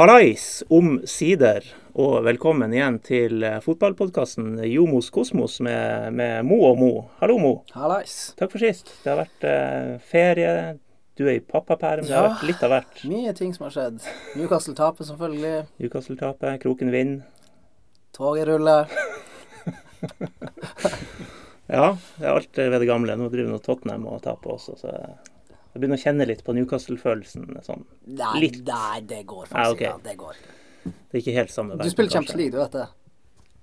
Hallais omsider, og velkommen igjen til eh, fotballpodkasten Jomos Kosmos med, med Mo og Mo. Hallo, Mo. Hallais. Takk for sist. Det har vært eh, ferie. Du er i pappaperm. Det har Ja. vært litt av hvert. Mye ting som har skjedd. Newcastle taper selvfølgelig. Newcastle taper, Kroken vinner. Toget ruller. Ja, det er alt ved det gamle. Nå driver nå Tottenham og taper også, så jeg begynner å kjenne litt på Newcastle-følelsen. Sånn. Nei, Litt. nei, det går Ah, faktisk ok. ikke. Det går. Det er ikke helt samme Du spiller Champions League, du vet det.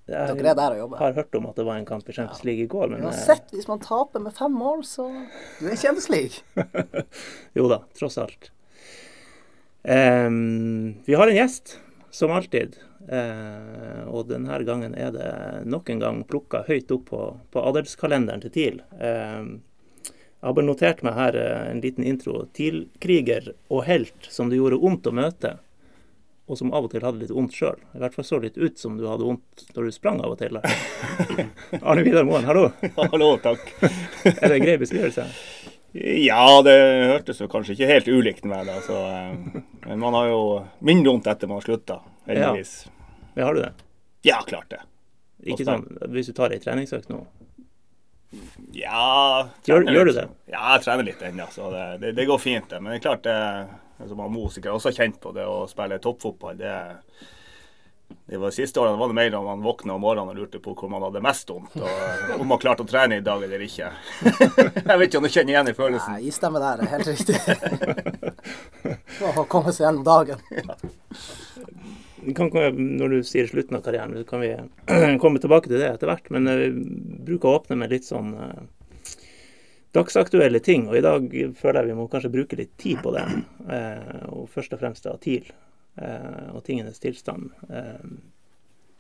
Jeg Dere er der og jobber. har hørt om at det var en kamp i Champions League i går, men Uansett, hvis man taper med fem mål, så Du er i Champions League. Jo da, tross alt. Um, vi har en gjest, som alltid. Uh, og denne gangen er det nok en gang plukka høyt opp på, på adelskalenderen til TIL. Em, jeg har bare notert meg her eh, en liten intro. TIL-kriger og helt som det gjorde vondt å møte, og som av og til hadde litt vondt sjøl. I hvert fall så litt ut som du hadde vondt når du sprang av og til. Arne Vidar Moen, hallo. Hallo, takk. Er det en grei beskrivelse? Ja, det hørtes jo kanskje ikke helt ulikt med, det. Så, eh, men man har jo mindre vondt etter man har slutta, heldigvis. Ja, har du det? Ja, klart det. Ikke sånn hvis du tar ei treningsøkt nå? Ja Gjør- gjør du det? Ja, jeg trener litt ennå, så det, det, det går fint, det. Men det er klart det som han Mo også har kjent på, det å spille toppfotball, det det var Siste årene var det mer om man våkna om morgenen og lurte på hvor man hadde mest vondt, og om man klarte å trene i dag eller ikke. jeg vet ikke om du kjenner igjen i følelsen. Nei, stemmer der er helt riktig. Å komme seg gjennom dagen. Vi Kan, når du sier slutten av karrieren, så kan vi komme tilbake til det etter hvert. Men eh, vi bruker å åpne med litt sånn eh, dagsaktuelle ting. Og i dag føler jeg vi må kanskje bruke litt tid på det. Eh, og først og fremst av TIL og tingenes tilstand.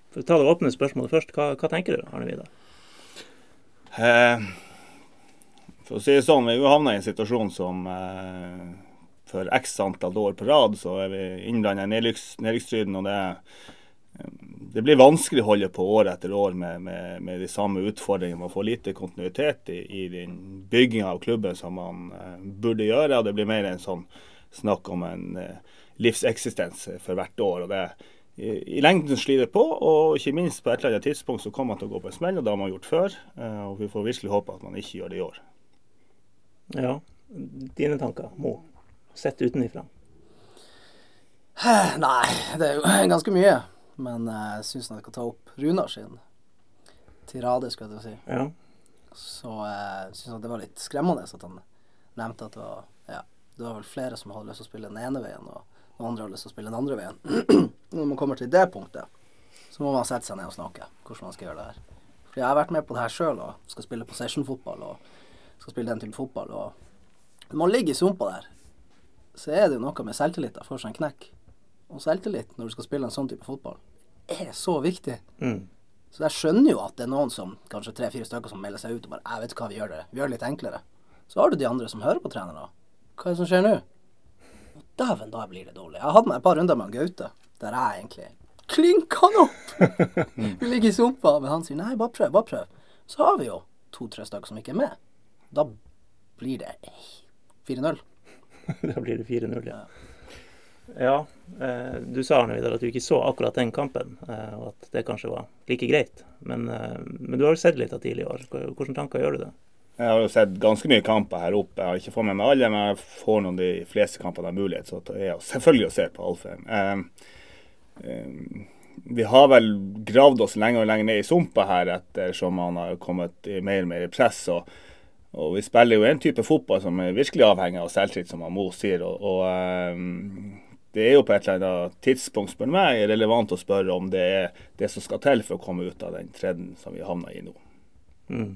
For å ta det åpne spørsmålet først, hva, hva tenker du, Arne Vidar? Eh, for å si det sånn, vi er jo havna i en situasjon som eh, for x antall år på rad så er vi innblanda i nedrykkstriden. Og det, det blir vanskelig å holde på år etter år med, med, med de samme utfordringene. Man får lite kontinuitet i, i den bygginga av klubben som man eh, burde gjøre. Og det blir mer en sånn snakk om en eh, livseksistens for hvert år. og det i, lengden sliter på, og ikke minst på et eller annet tidspunkt så kommer man til å gå på en smell, og det har man gjort før. eh, Og vi får virkelig håpe at man ikke gjør det i år. Ja, dine tanker, Mo? Sett utenifra. Nei, det er jo ganske mye. Men jeg jeg syns jeg kan ta opp Runar sin tirade, skulle jeg til å si. Ja. Så jeg syns det var litt skremmende at han nevnte at det var, ja, det var vel flere som hadde lyst til å spille den ene veien, og noen andre hadde lyst til å spille den andre veien. Når man kommer til det punktet, så må man sette seg ned og snakke hvordan man skal gjøre det her. For jeg har vært med på det her sjøl og skal spille possession-fotball og skal spille den type fotball. Og man ligger i sumpa der, så er det jo noe med selvtillit. Da får seg en knekk. Og selvtillit når du skal spille en sånn type fotball, er så viktig. Mm. Så jeg skjønner jo at det er noen som, kanskje tre-fire stykker, som melder seg ut og bare Jeg vet hva, vi gjør det. Vi gjør det litt enklere. Så har du de andre som hører på trenere. Hva er det som skjer nå? Dæven, da blir det dårlig. Jeg hatt meg et par runder med Gaute, der jeg egentlig klinka han opp! vi ligger i sumpa, men han sier nei, bare prøv, bare prøv. Så har vi jo to-tre stykker som ikke er med. Da blir det 4-0. Da blir det 4-0, ja. Ja, eh, du sa Arne Vidar at du ikke så akkurat den kampen, eh, og at det kanskje var like greit. Men, eh, men du har jo sett litt av tidligere, i år. Hvilke tanker gjør du det? Jeg har jo sett ganske mye kamper her oppe. Jeg har ikke fått med meg alle, men jeg får noen de fleste kampene av mulighet. Så det er jo selvfølgelig å se på Alfheim. Vi har vel gravd oss lenger og lenger ned i sumpa her ettersom man har kommet i mer og mer i press. Og, og vi spiller jo en type fotball som er virkelig avhengig av selvtillit, som Mo sier. og, og eh, det er jo på et eller annet tidspunkt spør meg, relevant å spørre om det er det som skal til for å komme ut av den trenden som vi havna i nå. Mm.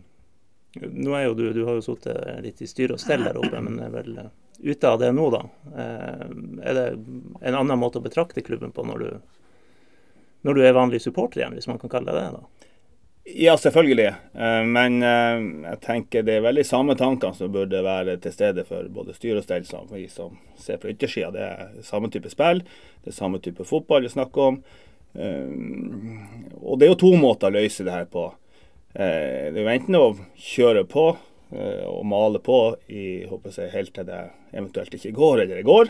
Nå er jo du, du har jo sittet litt i styr og stell der oppe, men er vel eh, ute av det nå, da. Eh, er det en annen måte å betrakte klubben på når du, når du er vanlig supporter igjen, hvis man kan kalle det det? da? Ja, selvfølgelig. Eh, Men eh, jeg tenker det er veldig samme tankene som burde være til stede for både styr og stell som vi som ser på yttersida. Det er samme type spill, det er samme type fotball vi snakker om. Eh, Og det er jo to måter å løse det her på. Det er jo enten å kjøre på og male på i, håper jeg, helt til det eventuelt ikke går eller det går.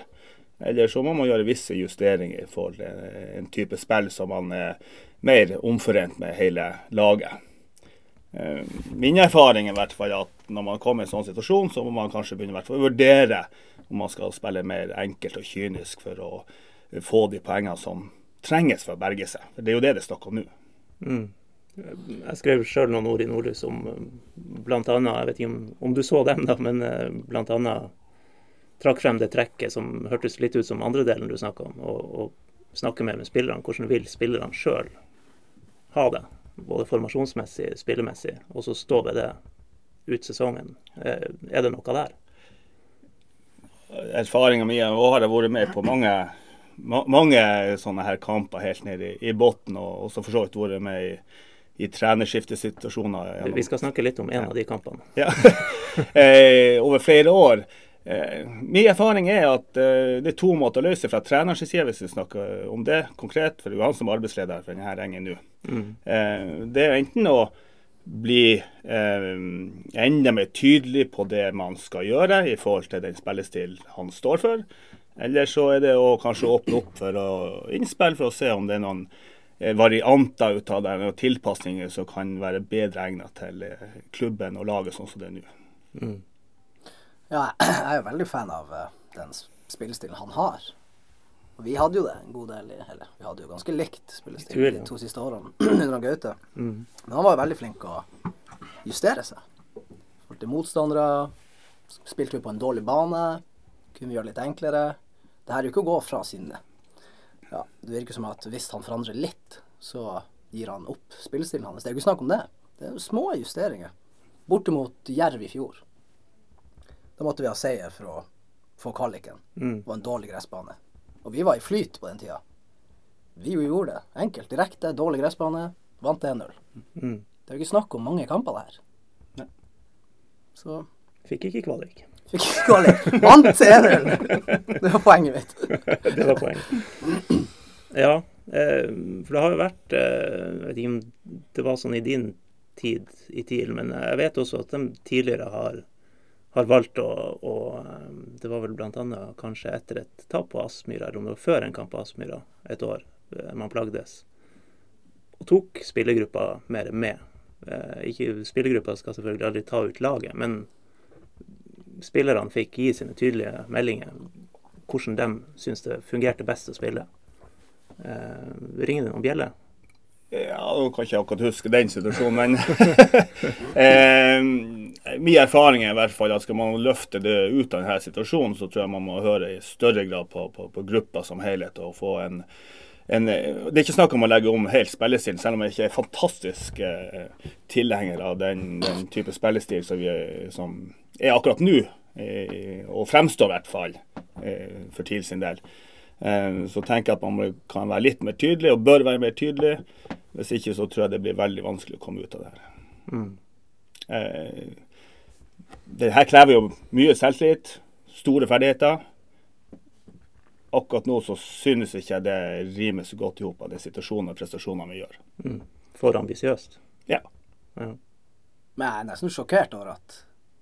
Eller så må man gjøre visse justeringer for en type spill som man er mer omforent med hele laget. Eh, min erfaring er hvert fall at når man kommer i en sånn situasjon, så må man kanskje begynne å vurdere om man skal spille mer enkelt og kynisk for å få de poengene som trenges for å berge seg. Det er jo det det er snakk om nå. Mm. Jeg skrev sjøl noen ord i Nordlys om bl.a. Jeg vet ikke om, om, du så dem, da, men eh, bl.a. trakk frem det trekket som hørtes litt ut som andre delen du snakka om, og, og snakke mer med spillerne. Hvordan vil spillerne sjøl ha det? Både formasjonsmessig, spillemessig, og så stå ved det ut sesongen. Eh, er det noe der? Erfaringa mi har jeg vært med på mange mange sånne her kamper helt ned i, i bunnen, og også for så vidt vært med i, i trenerskiftesituasjoner. Vi skal snakke litt om en av de kampene. Ja. eh, over flere år. Eh, min erfaring er at eh, det er to måter å løse fra trenerens side, hvis vi snakker om det konkret. For det er jo han som er arbeidsleder for denne gjengen nå. Mm. Eh, det er enten å bli eh, enda mer tydelig på det man skal gjøre i forhold til den spillestil han står for. Eller så er det å kanskje åpne opp for å innspille for å se om det er noen eh, varianter ut av det, og tilpasninger som kan være bedre egnet til eh, klubben og laget sånn som det er nå. Mm. Ja, jeg er jo veldig fan av uh, den spillestilen han har. Og vi hadde jo det en god del i Eller vi hadde jo ganske likt spillestil de to siste årene under Gaute. Mm. Men han var jo veldig flink å justere seg. Forhold til motstandere. Spilte jo på en dårlig bane. Kunne vi gjøre det litt enklere. Det her er jo ikke å gå fra sinne. Ja, det virker som at hvis han forandrer litt, så gir han opp spillestilen hans. Det er jo ikke snakk om det. Det er jo små justeringer. Bortimot Jerv i fjor. Da måtte vi ha seier for å få kvaliken. Mm. Det var en dårlig gressbane. Og vi var i flyt på den tida. Vi jo gjorde det. Enkelt, direkte, dårlig gressbane. Vant 1-0. Mm. Det er jo ikke snakk om mange kamper det her. Nei. Så Fikk ikke kvalik. Fikk ikke kvalik. Vant 1-0! Det var poenget mitt. det var poenget. Ja, eh, for det har jo vært eh, Jeg vet ikke om det var sånn i din tid i TIL, men jeg vet også at de tidligere har, har valgt å, å, Det var vel bl.a. kanskje etter et tap på Aspmyra, eller om det var før en kamp på Aspmyra, et år eh, man plagdes, og tok spillergruppa mer med. Ikke Spillergruppa skal selvfølgelig aldri ta ut laget, men spillerne fikk gi sine tydelige meldinger hvordan de syns det fungerte best å spille. Eh, ringer det noen bjeller? Ja, Nå kan ikke akkurat huske den situasjonen, men eh, Min erfaring er i hvert fall at skal man løfte det ut av denne situasjonen, så tror jeg man må høre i større grad på, på, på gruppa som helhet. og få en, en, det er ikke snakk om å legge om helt spillestil, selv om jeg ikke er fantastisk eh, tilhenger av den, den, type spillestil som, vi, som er akkurat nå. Eh, og fremstår i hvert fall eh, for TIL sin del. Eh, så tenker jeg at man kan være litt mer tydelig, og bør være mer tydelig. Hvis ikke så tror jeg det blir veldig vanskelig å komme ut av det her. Mm. Det her krever jo mye selvtillit, store ferdigheter. Akkurat nå så synes ikke jeg det rimer så godt i hop av de situasjonene og prestasjonene vi gjør. Mm. For ambisiøst? Ja. ja. Men jeg er nesten sjokkert over at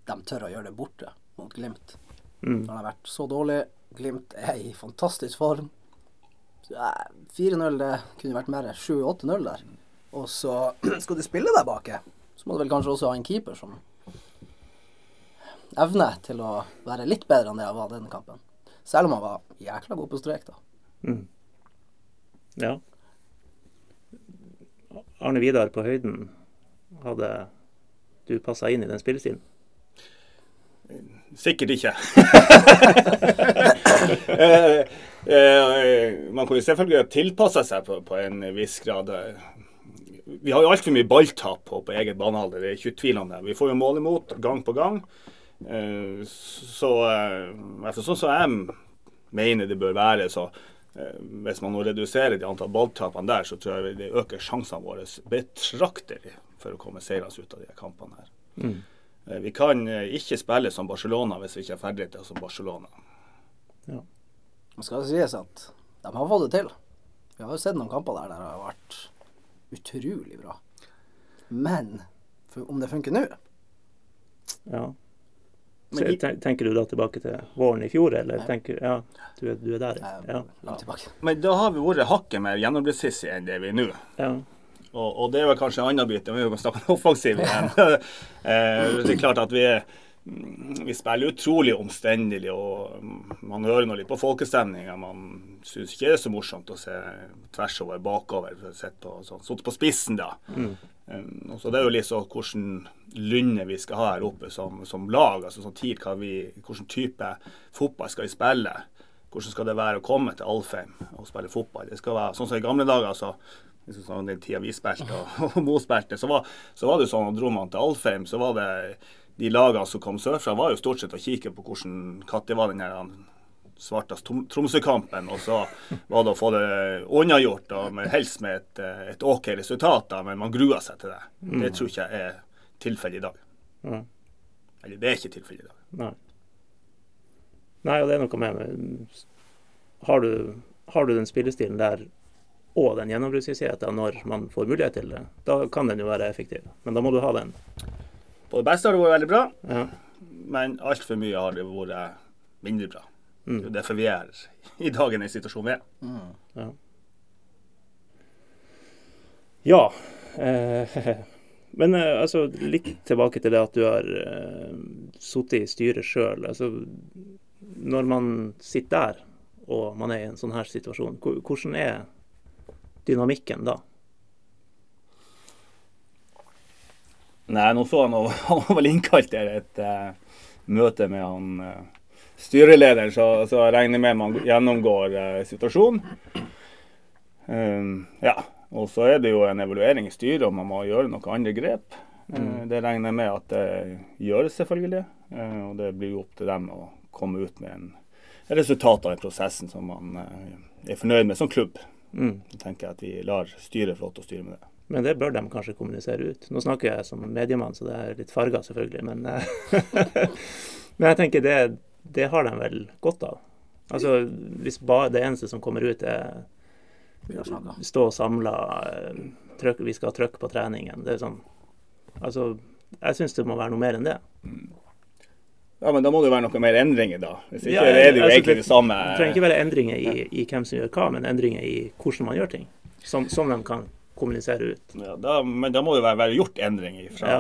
de tør å gjøre det borte mot Glimt. Mm. Når de har vært så dårlig. Glimt er i fantastisk form. 4-0, det kunne vært mer 7-8-0 der. Og så skal de spille der bake, så må du vel kanskje også ha en keeper som evner til å være litt bedre enn det jeg var denne kampen. Selv om han var jækla god på strek, da. Mm. Ja. Arne Vidar på høyden, hadde du passa inn i den spillestilen? Sikkert ikke. Eh, man kan jo selvfølgelig tilpasse seg på, på, en viss grad. Vi har jo altfor mye balltap på, på eget banehalvdel, det er ikke tvil om det. Vi får jo mål imot gang på gang. Eh, så uh, sånn som jeg mener det bør være, så hvis man nå reduserer de antall balltapene der, så tror jeg det øker sjansene våre betraktelig for å komme seirende ut av de kampene her. Mm. Vi kan ikke spille som Barcelona hvis vi ikke er ferdige til som Barcelona. Ja. Det skal sies at de har fått det til. Vi har jo sett noen kamper der der det har vært utrolig bra. Men om det funker nå Ja. Så, Men tenker du da tilbake til våren i fjor, eller tenker Ja, du er, du er der, ja. Men da har vi vært hakket mer gjennombruddssissige enn det vi er nå. ja. Og, og det er vel kanskje en annen bit. Vi kan snakke om offensiv igjen. eh, det er klart at vi, er- vi spiller utrolig omstendelig, og man hører nå litt på folkestemninga. Man syns ikke det er så morsomt å se tvers over bakover. for sitte på, sånn, på spissen, da. Mm. Um, så det er jo litt sånn hvordan lynne vi skal ha her oppe som, som lag. altså sånn tid, vi, Hvilken type fotball skal vi spille? Hvordan skal det være å komme til Alfheim og spille fotball? Det skal være sånn som i gamle dager. altså liksom sånn Den tida vi spilte og, og Mo spilte, så var, så var det sånn at dro man til Alfheim, så var det de lagene som kom sørfra, var jo stort sett å kikke på hvordan når var den her Svartas Trom- Tromsø-kampen, og så var det å få det unnagjort, helst med et, et OK resultat, da, men man grua seg til det. Det tror ikke jeg er tilfellet i dag. Ja. Eller det er ikke tilfellet i dag. Nei. Nei, og det er noe med- Har du, har du den spillestilen der og den gjennombruddshissigheten når man får mulighet til det, da kan den jo være effektiv. Men da må du ha den. På det beste har det vært veldig bra, Ja. men altfor mye har det vært mindre bra. Mm. Det er derfor vi er i dag i den situasjonen vi er. Mm. Ja. ja. Eh, men eh, altså, litt tilbake til det at du har eh, sittet i styret sjøl. Altså, når man sitter der, og man er i en sånn her situasjon, hvordan er dynamikken da? Nei, nå så han og- han var vel innkalt til et uh, møte med han uh, styrelederen, så, så jeg regner med man gjennomgår uh, situasjonen. Um, ja, og så er det jo en evaluering i styret om man må gjøre noen andre grep. Eh, det regner jeg med at det gjøres, selvfølgelig. Og det blir jo opp til dem å komme ut med en resultat av den prosessen som man er fornøyd med som klubb. Mm. Så tenker jeg at vi lar styret få lov til å styre med det. Men det bør de kanskje kommunisere ut. Nå snakker jeg som mediemann, så det er litt farga selvfølgelig, men eh, Men jeg tenker det, det har de vel godt av. Altså, hvis bare det eneste som kommer ut er stå og samla, vi skal ha trøkk på treningen, det er sånn Altså, jeg syns det må være noe mer enn det. Ja, men da må det jo være noe mer endringer, da. Hvis ikke Ja, er det jo altså, egentlig det samme. Det trenger ikke være endringer i, i hvem som gjør hva, men endringer i hvordan man gjør ting. Som, som de kan kommunisere ut. Ja, da, men da må det være, være gjort endringer fra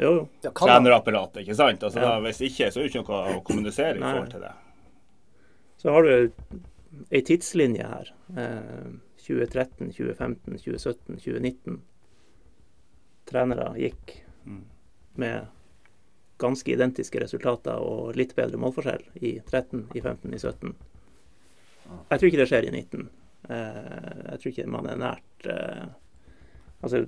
Ja. Trenerapparatet, ikke sant? Altså, Ja. da, hvis ikke, så er det ikke noe å kommunisere i forhold til det. Så har du ei tidslinje her. Eh, 2013, 2015, 2017, 2019. Trenere gikk Mm. med ganske identiske resultater og litt bedre målforskjell i 13, i 15, i 17. Jeg tror ikke det skjer i 19. Eh, jeg tror ikke man er nært eh, Altså,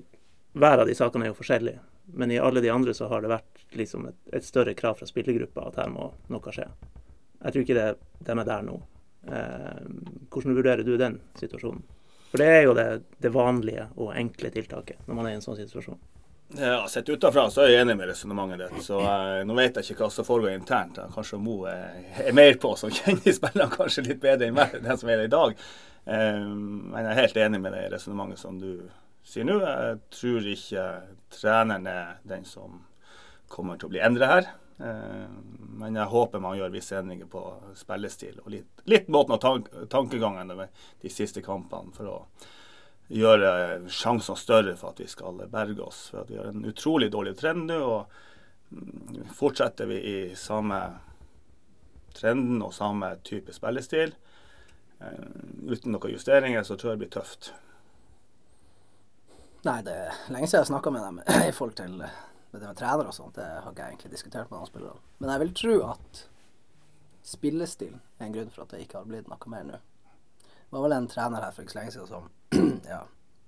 hver av de sakene er jo forskjellig, men i alle de andre så har det vært liksom et, et større krav fra spillergruppa at her må noe skje. Jeg tror ikke det, de er der nå. Eh, hvordan vurderer du den situasjonen? For det er jo det, det vanlige og enkle tiltaket når man er i en sånn situasjon. Ja, Sett utenfra så er jeg enig med resonnementet ditt. Så eh, nå vet jeg ikke hva som foregår internt. Kanskje Mo er, er mer på, som kjenner spillerne kanskje litt bedre enn meg, den som er det i dag. Eh, men jeg er helt enig med det resonnementet som du sier. Jeg tror ikke treneren er den som kommer til å bli endret her. Eh, men jeg håper man gjør visse endringer på spillestil og litt, litt måten og tank, tankegangen med de siste kampene for å gjøre sjansene større for at vi skal berge oss. For at vi har en utrolig dårlig trend nå. og Fortsetter vi i samme trenden og samme type spillestil eh, uten noen justeringer, så tror jeg det blir tøft. Nei, det er lenge siden jeg har snakka med dem i forhold til med det med trenere og sånt. Det har ikke jeg egentlig diskutert med noen spillere. Men jeg vil tro at spillestil er en grunn for at det ikke har blitt noe mer nå. Det var vel en trener her for ikke så lenge siden som ja,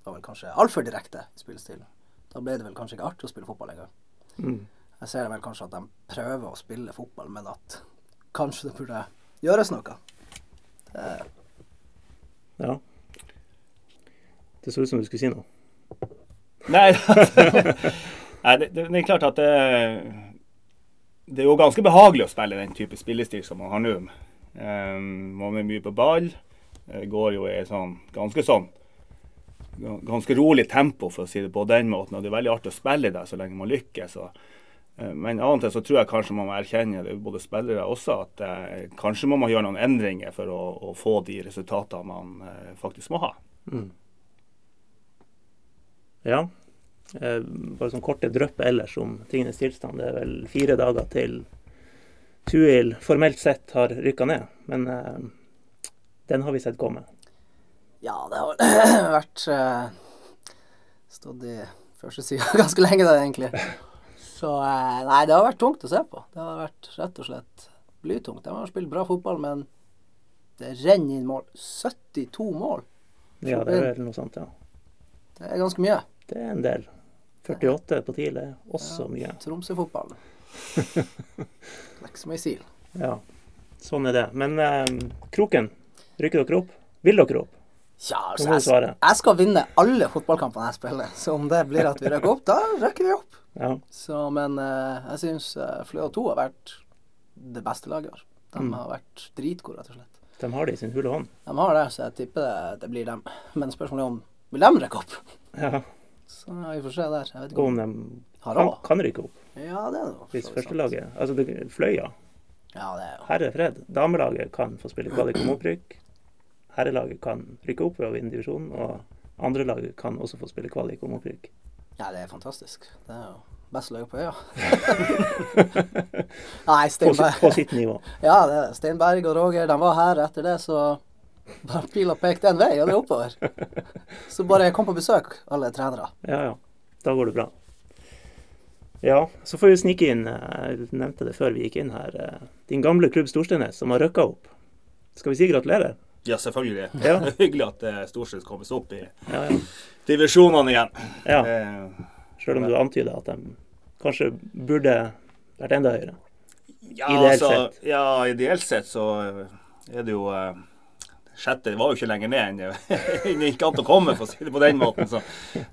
var vel kanskje altfor direkte i spillestilen. Da ble det vel kanskje ikke artig å spille fotball engang. Mm. Jeg ser vel kanskje at de prøver å spille fotball, men at kanskje det burde gjøres noe. Det, Ja. Det så ut som du skulle si noe. Nei, Nei det, det, er klart at det, det er jo ganske behagelig å spille den type spillestil som man har nå. Um, man er mye på ball. Går jo i sånn ganske sånn ganske rolig tempo, for å si det på den måten. Og det er veldig artig å spille der så lenge man lykkes. Og Eh, Men av og til så tror jeg kanskje man må erkjenne, det både spillere også, at eh, kanskje må man gjøre noen endringer for å, å få de resultatene man eh, faktisk må ha. Ja. Eh, bare sånn korte drypp ellers om tingenes tilstand. Det er vel fire dager til Tuil formelt sett har rykka ned. Men eh, den har vi sett komme. Ja, det har vært eh, stått i første sida ganske lenge, det, egentlig. Så eh, nei, det har vært tungt å se på. Det har vært rett og slett blytungt. De har spilt bra fotball, men det renner inn mål. 72 mål. Ja, det er noe sånt, ja. Det er ganske mye. Det er en del. 48 på TIL er også mye. Tromsø-fotball. Så mye sil. Ja, sånn er det. Men eh, Kroken, rykker dere opp? Vil dere opp? Ja, altså, jeg, jeg skal vinne alle fotballkampene jeg spiller. Så om det blir at vi rykker opp, da rykker vi opp. Ja. Så, men eh, jeg syns uh, Fløa 2 har vært det beste laget i år. De Mm. har vært dritgode, rett og slett. De har det i sin hule hånd. De har det, så jeg tipper det, det blir dem. Men spørsmålet er om vil de rykke opp? Ja, Så vi får se der. Jeg vet ikke om om de har kan, råd. kan rykke opp. Ja, det er det. Hvis førstelaget Altså det, Fløya, Ja, det er jo herre fred. Damelaget kan få spille kvalik om opprykk. Herrelaget kan rykke opp ved å vinne divisjonen. Og andrelaget kan også få spille kvalik om opprykk. Ja, det er fantastisk. Det er jo best laget på øya. Nei, På, Steinberg sitt- på sitt nivå. Ja, det er Steinberg og Roger, de var her etter det, så bare pila pekte en vei, og det er oppover. Så bare kom på besøk, alle trenere. Ja, ja. Da går det bra. Ja, så får vi snike inn, eh, jeg nevnte det før vi gikk inn her, eh, din gamle klubb Storsteinnes som har røkka opp. Skal vi si gratulerer? Ja, selvfølgelig. Ja. Det er hyggelig at Storstenes Storsteinnes kommer seg opp i Ja, ja. divisjonene igjen. ja. Eh, Selv om du antyder at de kanskje burde vært enda høyere. Ja, Ideelt altså, sett. Ja, ideelt sett så er det jo eh, Sjette var jo ikke lenger ned enn det gikk an å komme, for å si det på den måten. Så,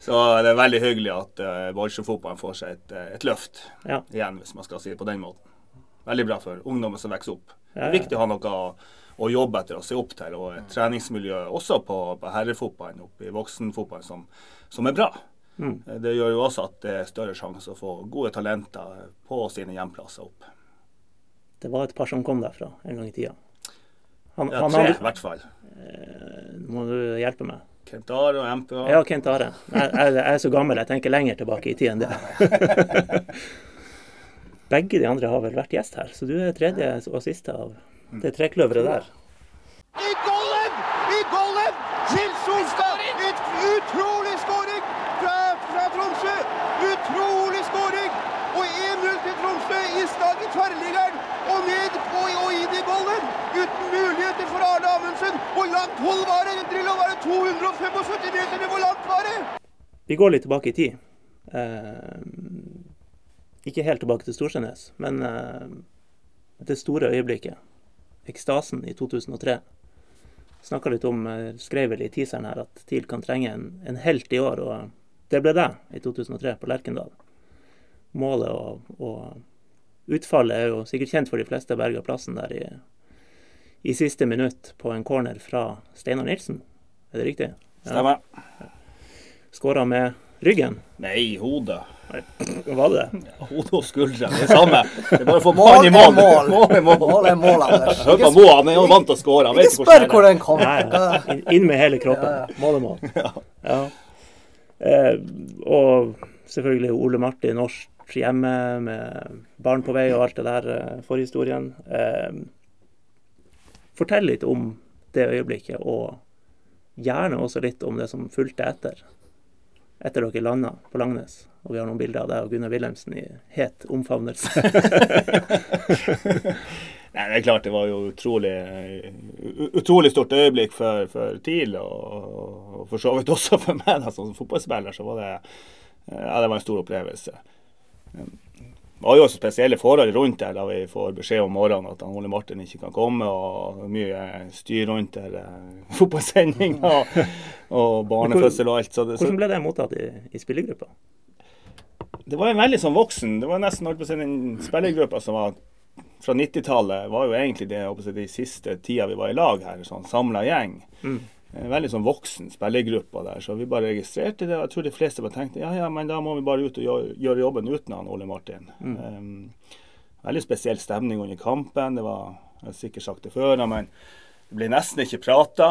så det er veldig hyggelig at uh, Bolsjefotballen får seg et, eh, et løft Ja. igjen, hvis man skal si det på den måten. Veldig bra for ungdommen som vokser opp. Det er viktig å ha noe å, å jobbe etter og se opp til, og et treningsmiljø også på, på herrefotballen, oppe i voksenfotballen, som, som er bra. Mm. Eh, Det gjør jo også at det er større sjanse å få gode talenter på sine hjemplasser opp. Det var et par som kom derfra en gang i tida. Han, Ja, han tre i hvert fall. Må du hjelpe meg. Kent Are og MPA. Ja, Kent Are. Jeg, jeg, jeg er så gammel, jeg tenker lenger tilbake i tid enn det. Begge de andre har vel vært gjest her, så du er tredje og siste av det trekløveret der. I golden! I golden! Til Solstad! Et utrolig skåring fra, fra Tromsø! Utrolig skåring! Og 1-0 til Tromsø i stad i tverrliggeren. Og ned og, og inn i golden! Uten muligheter for Arne Amundsen. Hvor langt hold var det? Drillo var det 275 meter? Hvor langt var det? Vi går litt tilbake i tid. Eh, ikke helt tilbake til Storsjønes, men eh, det store øyeblikket. Ekstasen i 2003. Snakka litt om, eh, skrev vel i teaseren her, at TIL kan trenge en, en helt i år. Og det ble det i 2003 på Lerkendal. Målet og, og utfallet er jo sikkert kjent for de fleste. Berga plassen der i, i siste minutt på en corner fra Steinar Nilsen. Er det riktig? Stemmer. Skåra med ryggen. Nei, hodet. Hva var det? Hodet og skuldre. Det er samme. Det er bare å få Mål i mål, mål. mål. Mål er mål. Mål er mål, Anders. Hør på Ikke, han er jo vant til å skåre. Ikke spør hvor den kom. Nei, inn- inn med hele kroppen. Mål er mål. Ja. Eh, og selvfølgelig Ole Martin Norsk hjemme med barn på vei og alt det der, eh, forhistorien. Eh, fortell litt om det øyeblikket, og gjerne også litt om det som fulgte etter. Etter dere landa på Langnes, og vi har noen bilder av deg og Gunnar Wilhelmsen i het omfavnelse. Nei, det er klart det var jo utrolig utrolig stort øyeblikk for, for TIL, og, og for så vidt også for meg da, som fotballspiller. så var det, ja, det var en stor opplevelse. Det var jo også spesielle forhold rundt der da vi får beskjed om morgenen at Ole Martin ikke kan komme, og mye styr rundt der. eh, Fotballsending og, og barnefødsel og alt. Så det, så, Hvordan ble det mottatt i, i spillergruppa? det var en veldig sånn voksen Det var nesten alt på å si den spillergruppa som var fra 90-tallet, var jo egentlig det de siste tida vi var i lag her. Sånn samla gjeng. Mm. En veldig sånn voksen spillergruppe der, så vi bare registrerte det. og Jeg tror de fleste bare tenkte ja, ja, men da må vi bare ut og gjøre, gjøre jobben uten han Ole Martin. Um, veldig spesiell stemning under kampen. Det var jeg har sikkert sagt det før, men det ble nesten ikke prata.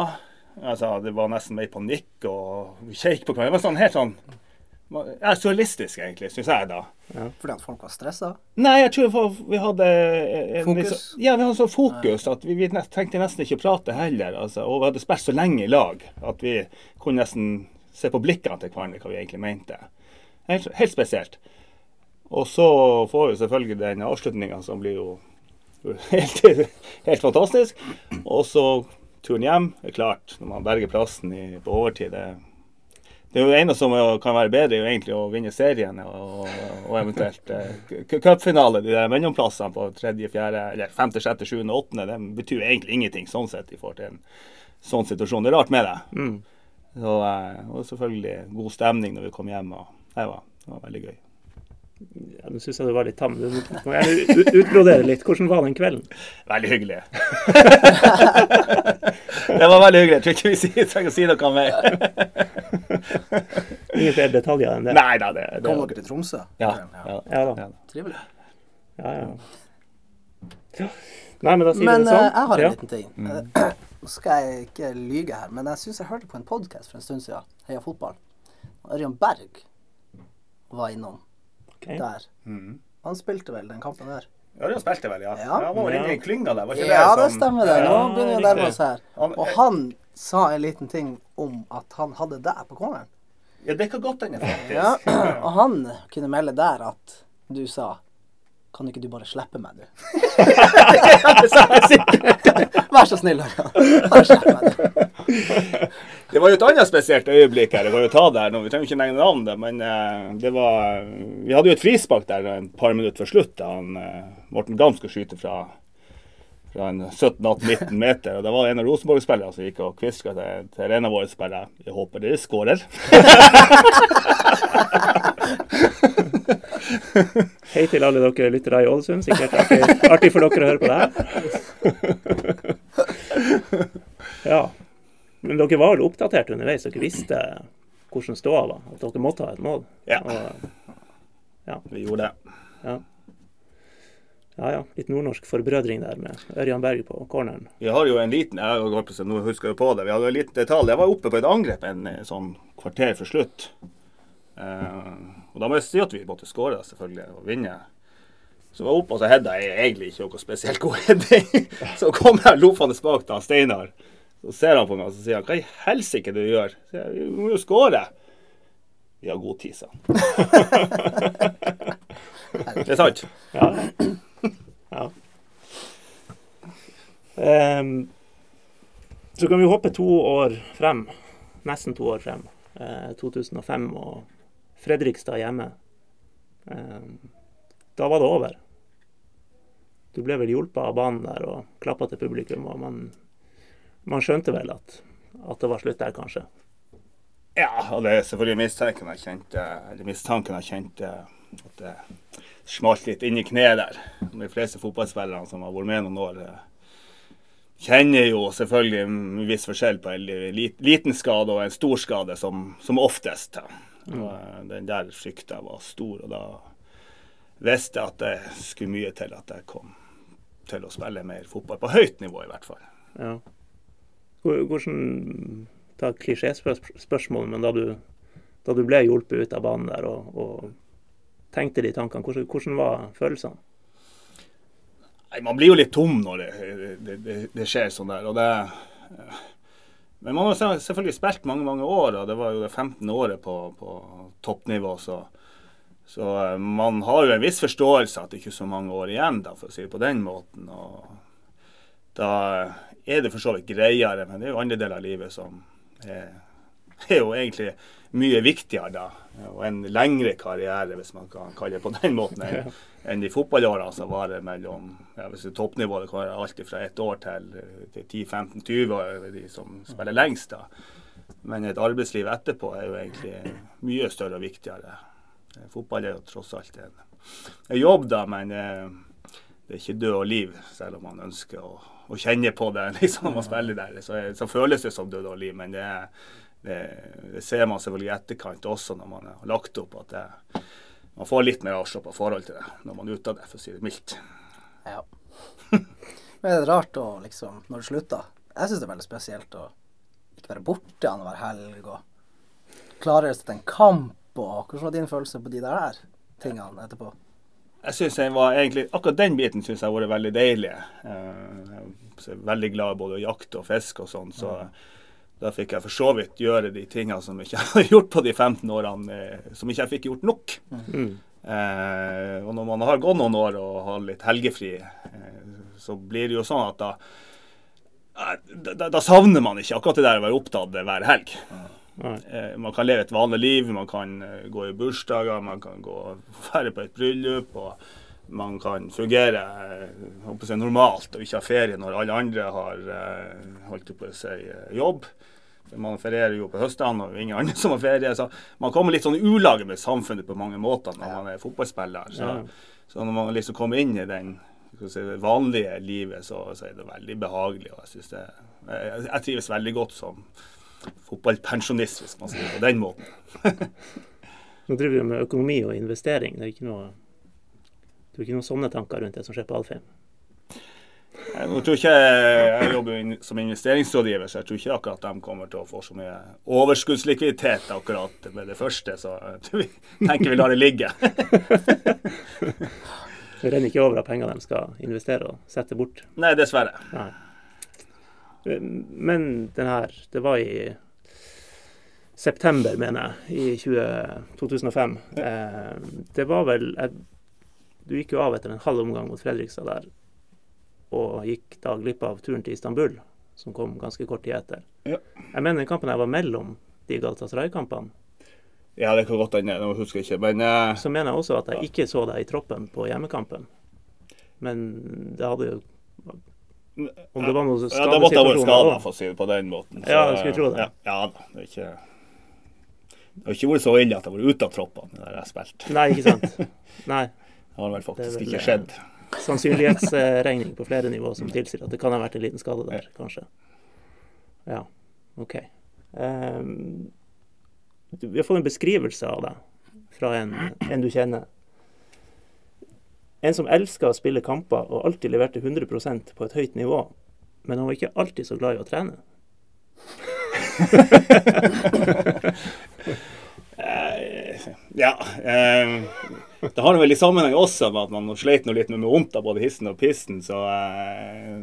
Altså, det var nesten mer panikk, og vi kjekk på hverandre. Det var sånn helt sånn ja, surrealistisk, egentlig, syns jeg da. Fordi at folk var stressa? Nei, jeg tror for, vi hadde en, Fokus? liksom- ja, vi hadde sånn fokus at vi, vi trengte nesten ikke prate heller. Altså, og vi hadde spilt så lenge i lag at vi kunne nesten se på blikkene til hverandre hva vi egentlig mente. Helt, helt spesielt. Og så får vi selvfølgelig den avslutninga som blir jo helt, helt fantastisk. Og så turen hjem. Er klart, når man berger plassen i, på overtid det, det er jo eneste som kan være bedre, er jo egentlig å vinne serien og, og eventuelt eh, cu- cupfinale. De der mellomplassene på tredje, fjerde, eller femte, sjette, sjuende, åttende, det betyr egentlig ingenting sånn sett i forhold til en sånn situasjon. Det er rart med det. Mm. Så, eh, og selvfølgelig god stemning når vi kom hjem. og Det var, det var veldig gøy. Ja, Nå syns jeg du var litt tam. Du må gjerne utbrodere litt. Hvordan var den kvelden? Veldig hyggelig. det var veldig hyggelig. Jeg tror ikke vi trenger å si noe mer. Ingen flere detaljer enn det? Nei da, det, det Kom dere til Tromsø? ja, ja, Ja da. ja. Trivelig. Ja, ja. ja. Nei, men da sier Men vi det sånn. Men jeg har en Ja. liten ting. Nå Nå skal jeg ikke lyge her, men jeg syns jeg hørte på en podkast for en stund siden, Heia fotball. Ørjan Berg var innom okay. der. Mm. Han spilte vel den kampen der? Ørjan spilte vel, ja. Ja. Han var vel inne i klynga der, var ikke Ja, det? det stemmer det. Nå begynner vi å nærme oss her. Og han sa en liten ting om at han hadde deg på corneren. Ja, det kan godt hende, faktisk. Ja, og han kunne melde der at du sa Kan ikke du bare slippe meg, du? det sa jeg sikkert. Vær så snill. Bare slipp meg, du. Det var jo et annet spesielt øyeblikk her. Det var jo ta der nå. Vi trenger ikke nevne navnet, men eh, det var Vi hadde jo et frispark der et par minutter før slutt. Da han, eh, Morten Gam skulle skyte fra, fra en 17-18-19 meter. Og det var en av Rosenborg-spillerne som gikk og kviska til, til en av våre spillere. Jeg håper dere skårer. Hei til alle dere lyttere i Ålesund. Sikkert artig, artig for dere å høre på det her. Ja. Men dere var vel oppdatert underveis? Dere visste hvordan ståa var? At dere måtte ha et mål? Ja. Og, Vi gjorde det. ja. Ja ja. Litt nordnorsk forbrødring der med Ørjan Berg på corneren. Vi har jo en liten jeg holdt på nå husker jeg på det, vi hadde en liten detalj. Jeg var oppe på et angrep en eh, sånn kvarter før slutt. Eh, og da må jeg si at vi måtte skåre, selvfølgelig, og vinne. Så var jeg oppe, og så hedda jeg egentlig ikke noe spesielt god heading. så kom jeg loffende bak han Steinar. Så ser han på meg og så sier han, hva i helsike du gjør? Så jeg, vi må jo skåre. Vi har god tid, sa han. det er sant. Ja. Ja. Um, så kan vi hoppe to år frem. Nesten to år frem. Uh, 2005 og Fredrikstad hjemme. Um, da var det over. Du ble vel hjulpet av banen der og klappa til publikum, og man, man skjønte vel at, at det var slutt der, kanskje. Ja, og det er selvfølgelig mistanken jeg kjente, eller mistanken jeg kjente at det smalt litt inn i kneet der. De fleste fotballspillerne som har vært med noen år, eh, kjenner jo selvfølgelig en viss forskjell på en liten skade og en stor skade, som, som oftest. da. Og eh, Den der frykta var stor, og da visste jeg at det skulle mye til at jeg kom til å spille mer fotball. På høyt nivå, i hvert fall. Ja. Hvordan Ta et klisjéspørsmål, men da du, da du ble hjulpet ut av banen der og, og tenkte de tankene, hvordan, hvordan var følelsene? Nei, Man blir jo litt tom når det, det, det, det skjer sånn der. og det Men man har selvfølgelig spilt mange mange år, og det var jo det 15. året på, på toppnivå. Så, så eh, man har jo en viss forståelse at det ikke er så mange år igjen, da, for å si det på den måten. og Da er det for så vidt greiere, men det er jo andre deler av livet som er, er jo egentlig mye viktigere da. Og en lengre karriere, hvis man kan kalle det på den måten, enn en de fotballårene som varer mellom ja, hvis det er toppnivået, det kan være alt fra ett år til, til 10-15-20 år, de som spiller lengst. da. Men et arbeidsliv etterpå er jo egentlig mye større og viktigere. Fotball er jo tross alt en, en jobb, da, men eh, det er ikke død og liv, selv om man ønsker å, å kjenne på det liksom, man spiller der. Så, så føles det som død og liv, men det, det, det ser man selvfølgelig i etterkant også når man har lagt opp at det, man får litt mer avslappa forhold til det når man er ute av det, for å si det mildt. Ja. Men er det rart å liksom, når du slutter Jeg syns det er veldig spesielt å ikke være borte annenhver helg og klare å sette en kamp og Hvordan var din følelse på de der tingene etterpå? Jeg synes jeg var egentlig, Akkurat den biten syns jeg har vært veldig deilig. Eh, Jeg er veldig glad både å jakte og fiske og sånn, så da fikk jeg for så vidt gjøre de tingene som ikke jeg har gjort på de 15 årene, eh, som ikke jeg fikk gjort nok. Mm. Eh, og når man har gått noen år og har litt helgefri, eh, så blir det jo sånn at da, eh, da, da savner man ikke akkurat det der å være opptatt hver helg. Mm. Eh, man kan leve et vanlig liv, man kan eh, gå i bursdager, man kan gå være på et bryllup. og man kan fungere jeg normalt og ikke ha ferie når alle andre har holdt på å si, jobb. Man ferierer jo på høstene, og ingen andre som har ferie. Så man kommer litt sånn i ulage med samfunnet på mange måter når man er fotballspiller. Så, så når man liksom kommer inn i den si, vanlige livet, så, så er det veldig behagelig. og Jeg, synes det, jeg, jeg trives veldig godt som fotballpensjonist, hvis man sier det på den måten. Nå driver du med økonomi og investering. Det er ikke noe, det er ikke noen sånne tanker rundt det som skjer på Alfheim. Nå tror ikke jeg, jobber jo som investeringsrådgiver, så jeg tror ikke akkurat de kommer til å få så mye overskuddslikviditet akkurat med det første. Så jeg tenker vi lar det ligge. Det renner ikke over av penger de skal investere og sette bort. Nei, dessverre. Nei. Men den her, det var i september, mener jeg, i 20, 2005. Eh, det var vel Du gikk jo av etter en halv omgang mot Fredrikstad der, og gikk da glipp av turen til Istanbul, som kom ganske kort tid etter. Ja. Jeg mener den kampen her var mellom de Galatasaray-kampene. Ja, det kan godt hende. Nå husker jeg ikke. Men uh, Så mener jeg også at jeg ikke så deg i troppen på hjemmekampen. Men det hadde jo Om det var noe ja, det måtte ha vært skadesituasjoner skada, for å si det på den måten. Ja, jeg skulle tro det. Ja, ja. Det er ikke det har ikke vært så ille at jeg har vært ute av troppene der jeg har spilt. Nei, ikke sant. Nei. Det har vel faktisk vel, ikke skjedd. Sannsynlighetsregning på flere nivå som tilsier at det kan ha vært en liten skade der, kanskje. Ja, OK. Um, vi har fått en beskrivelse av deg fra en, en du kjenner. En som elska å spille kamper og alltid leverte 100% på et høyt nivå, men han var ikke alltid så glad i å trene. Eh, ja. Eh, det har vel i sammenheng også med at man sleit noe litt med vondt av både hissen og pissen, så eh,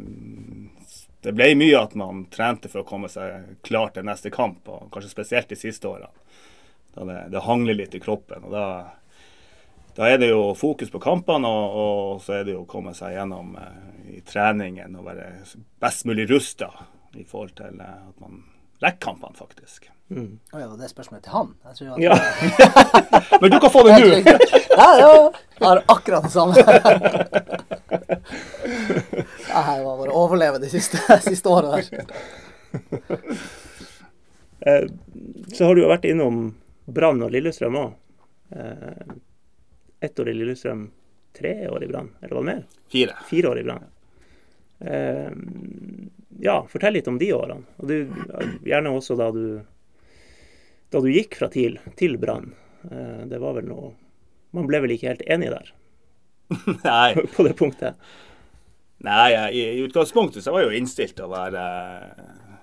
det ble mye at man trente for å komme seg klar til neste kamp, og kanskje spesielt de siste årene. Da det, det hangler litt i kroppen. og da, da er det jo fokus på kampene, og, og så er det jo å komme seg gjennom eh, i treningen og være best mulig rusta i forhold til eh, at man rekker kampene, faktisk. Mm. Ja, det er spørsmålet til han? Jeg tror at Ja, Men du kan få det nå! Ja, ja. Jeg har akkurat det samme. Jeg har bare overleve de siste, siste året der. Eh, så har du jo vært innom Brann og Lillestrøm òg. Eh, ett år i Lillestrøm, tre år i Brann, eller var det mer? Fire. Fire år i Brann. Eh, ja, fortell litt om de årene. Og du, gjerne også da du da du gikk fra TIL til Brann. Eh, det var vel noe Man ble vel ikke helt enig der, Nei. på det punktet. Nei, i, i utgangspunktet så var jeg jo innstilt til å være eh,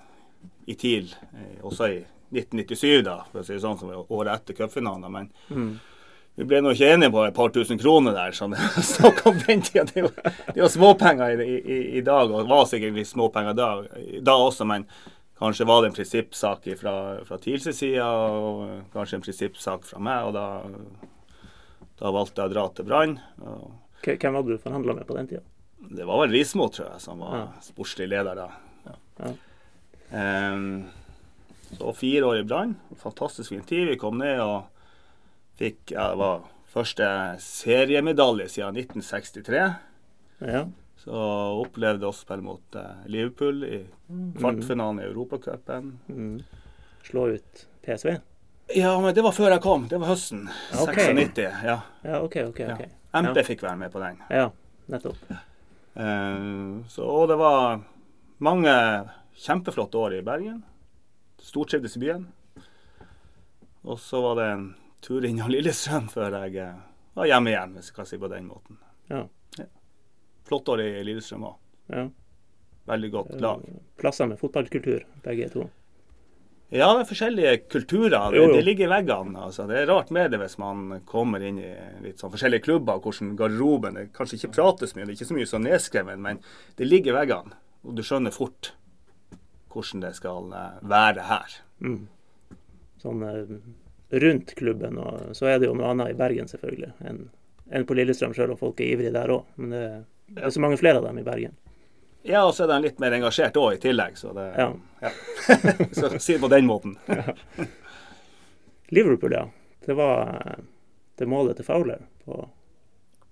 i TIL, eh, også i 1997, da, for å si det sånn, som året etter cupfinalen. Men Mm. vi ble nå ikke enige på et par tusen kroner der. sånn snakk om den tida. Det var, det er småpenger i, i, i dag, og det var sikkert litt småpenger da, da også, men kanskje var det en prinsippsak fra, fra TILs side, og kanskje en prinsippsak fra meg. og da, da valgte jeg å dra til Brann. Hvem var du forhandla med på den tida? det var vel Rismo, tror jeg, som var Ja. sportslig leder da. Ja. Ehm, så fire år i Brann. Fantastisk fin tid. Vi kom ned og fikk ja, det var første seriemedalje siden 1963. Ja. Så opplevde å spille mot eh, Liverpool i kvartfinalen i Europacupen. Mm. Slå ut PSV? Ja, men det var før jeg kom. Det var høsten okay. 96. Ja. Ja, OK, OK. ja. MP fikk være med på den. Ja, nettopp. Eh, så, og det var mange kjempeflotte år i Bergen. Stortrivdes i byen. Og så var det en tur innom Lillestrøm før jeg eh, var hjemme igjen, hvis jeg kan si på den måten. Ja. Flott år i Lillestrøm òg. ja. Veldig godt lag. Plasser med fotballkultur, begge to. Ja, det er forskjellige kulturer. Det, Jo, jo. det ligger i veggene. Altså. Det er rart med det hvis man kommer inn i litt sånn forskjellige klubber, hvordan garderoben det Kanskje ikke prates mye, det er ikke så mye sånn nedskrevet, men det ligger i veggene. Og du skjønner fort hvordan det skal eh, være her. Mm. Sånn eh, rundt klubben, og så er det jo noe annet i Bergen, selvfølgelig, enn en på Lillestrøm, selv om folk er ivrige der òg. Men det, det er så mange flere av dem i Bergen. Ja, og så er de litt mer engasjert òg i tillegg, så det Ja. ja. Så si det på den måten. Liverpool, ja. Det var eh, det målet til Fowler på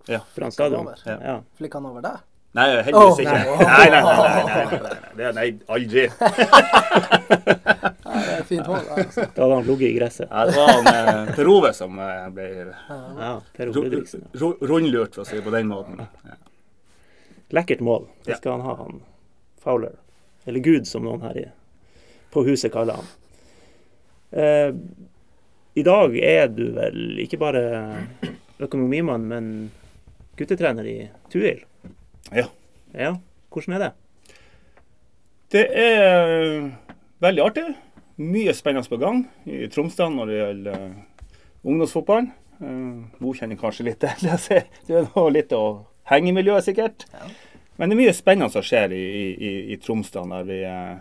Ja. Brann stadion. Ja. Ja. Flikka han over der? Nei, heldigvis Åh, ikke. nei. Nei, nei, nei. nei, nei, nei, nei, nei. Det, nei aldri. Ja, det er fint mål. Altså. Da hadde han ligget i gresset. Ja, det var han eh, Per Ove som eh, ble Ja, ja. rundlurt, for å si det på den måten. Ja. Lekkert mål. Det Ja. skal han ha, han Fowler. Eller Gud, som noen her i, på huset kaller han. Eh, I dag er du vel ikke bare økonomimann, men guttetrener i Tuil. Ja. Ja, hvordan er det? Det er veldig artig. Mye spennende på gang i Tromsdal når det gjelder eh, ungdomsfotballen. Uh, Bo kjenner kanskje litt til det. Det er noe litt å henge i miljøet, sikkert. Ja. Men det er mye spennende som skjer i, i, i, i Tromsdal, der vi eh,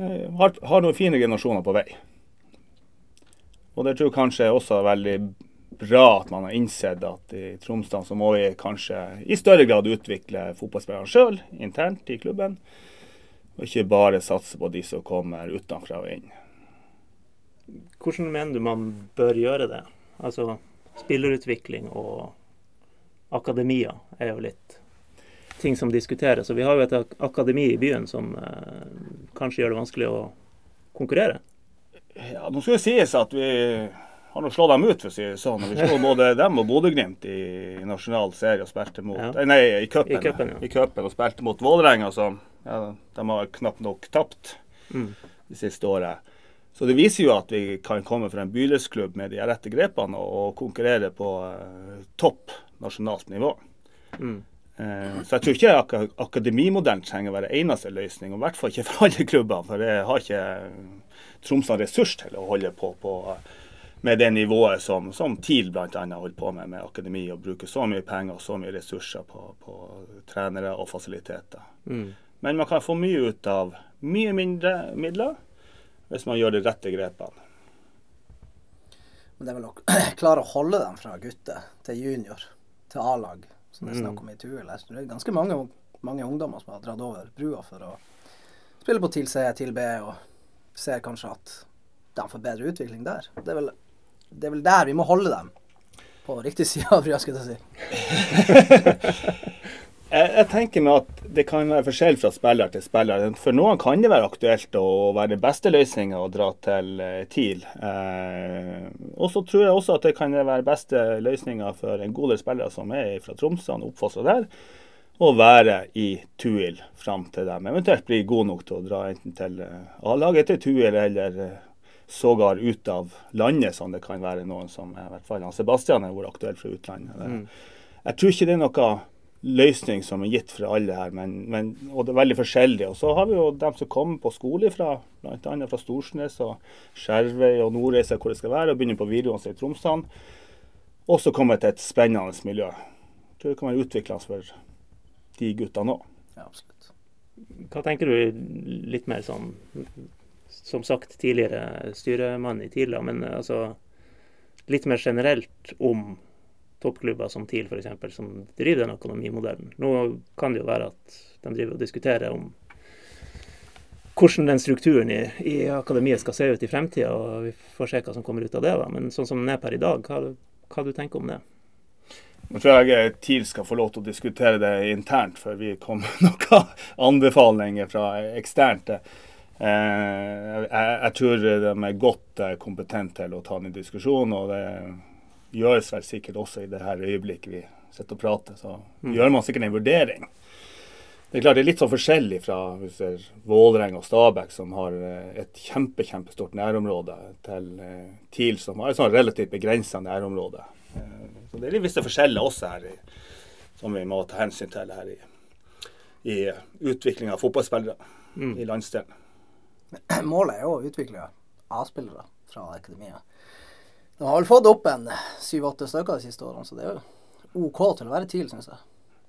eh, har, har noen fine generasjoner på vei. Og det tror jeg kanskje også er veldig bra at man har innsett at i Tromsdal så må vi kanskje i større grad utvikle fotballspillerne sjøl internt i klubben. Og ikke bare satse på de som kommer utenfra og inn. Hvordan mener du man bør gjøre det? Altså spillerutvikling og akademia er jo litt ting som diskuteres. Og vi har jo et akademi i byen som eh, kanskje gjør det vanskelig å konkurrere. Ja, Nå skal det sies at vi har nå slått dem ut, for å si det sånn. Vi slo både dem og Bodø-Glimt i, i nasjonal serie og spilte mot Ja. Nei, i cupen. I cupen, ja. I Køppen og spilte mot Vålerenga, så ja, de har knapt nok tapt Mm. det siste året. Så det viser jo at vi kan komme fra en bydelsklubb med de rette grepene og, og konkurrere på eh, topp nasjonalt nivå. Mm. Eh, Så jeg tror ikke ak akademimodellen trenger å være eneste løsning, og i hvert fall ikke for alle klubber. For det har ikke Tromsø ressurs til å holde på, på med det nivået som, som TIL bl.a. holder på med med akademi, og bruker så mye penger og så mye ressurser på, på trenere og fasiliteter. Mm. Men man kan få mye ut av mye mindre midler hvis man gjør de rette grepene. Men det er vel å klare å holde dem fra gutte til junior til A-lag, som det er snakk om i Tuel. Det er ganske mange, mange ungdommer som har dratt over brua for å spille på TIL C, TIL B, og ser kanskje at de får bedre utvikling der. Det er vel, det er vel der vi må holde dem. På riktig side av brua, skulle jeg si. Jeg, jeg tenker meg at det kan være forskjell fra spiller til spiller. For noen kan det være aktuelt å være den beste løsninga å dra til eh, TIL. Eh, og så tror jeg også at det kan være beste løsninga for en god del spillere som er fra Tromsø og oppfostra der, å være i Tuil fram til dem eventuelt blir gode nok til å dra enten til eh, A-laget til Tuil eller eh, sågar ut av landet, som det kan være noen som i hvert fall Sebastian har vært aktuell fra utlandet. Mm. jeg tror ikke det er noe løsning som er gitt for alle her, men, men, og det er veldig forskjellig. Og så har vi jo dem som kommer på skole fra bl.a. fra Storsnes og Skjervøy og Nordreisa, hvor det skal være, og begynner på videregående i Tromsø. Og så kommer til et spennende miljø. Jeg tror det kan være utviklende for de guttene òg. Ja, absolutt. Hva tenker du litt mer sånn Som sagt tidligere styremann i Tila, men altså litt mer generelt om toppklubber som TIL f.eks., som driver den økonomimodellen. Nå kan det jo være at de driver og diskuterer om hvordan den strukturen i, i akademiet skal se ut i fremtida, og vi får se hva som kommer ut av det. da. Men sånn som den er per i dag, hva, hva du tenker om det? Nå tror jeg TIL skal få lov til å diskutere det internt, før vi kommer med noen anbefalinger fra eksternt. Jeg, jeg, jeg tror de er godt eh, kompetente til å ta den diskusjonen, og det gjøres vel sikkert også i det her øyeblikket vi sitter og prater. Så gjør man sikkert en vurdering. Det er klart det er litt sånn forskjellig fra Vålerenga og Stabæk, som har eh, et kjempe, kjempestort nærområde, til eh, TIL, som har et sånn relativt begrensa nærområde. Eh, Så det er litt visse forskjeller også her, i, som vi må ta hensyn til her i, i utviklinga av fotballspillere i landsdelen. Målet er jo å utvikle A-spillere fra akademiet. De har vel fått opp en syv-åtte stykker de siste årene, så det er jo OK til å være TIL, syns jeg.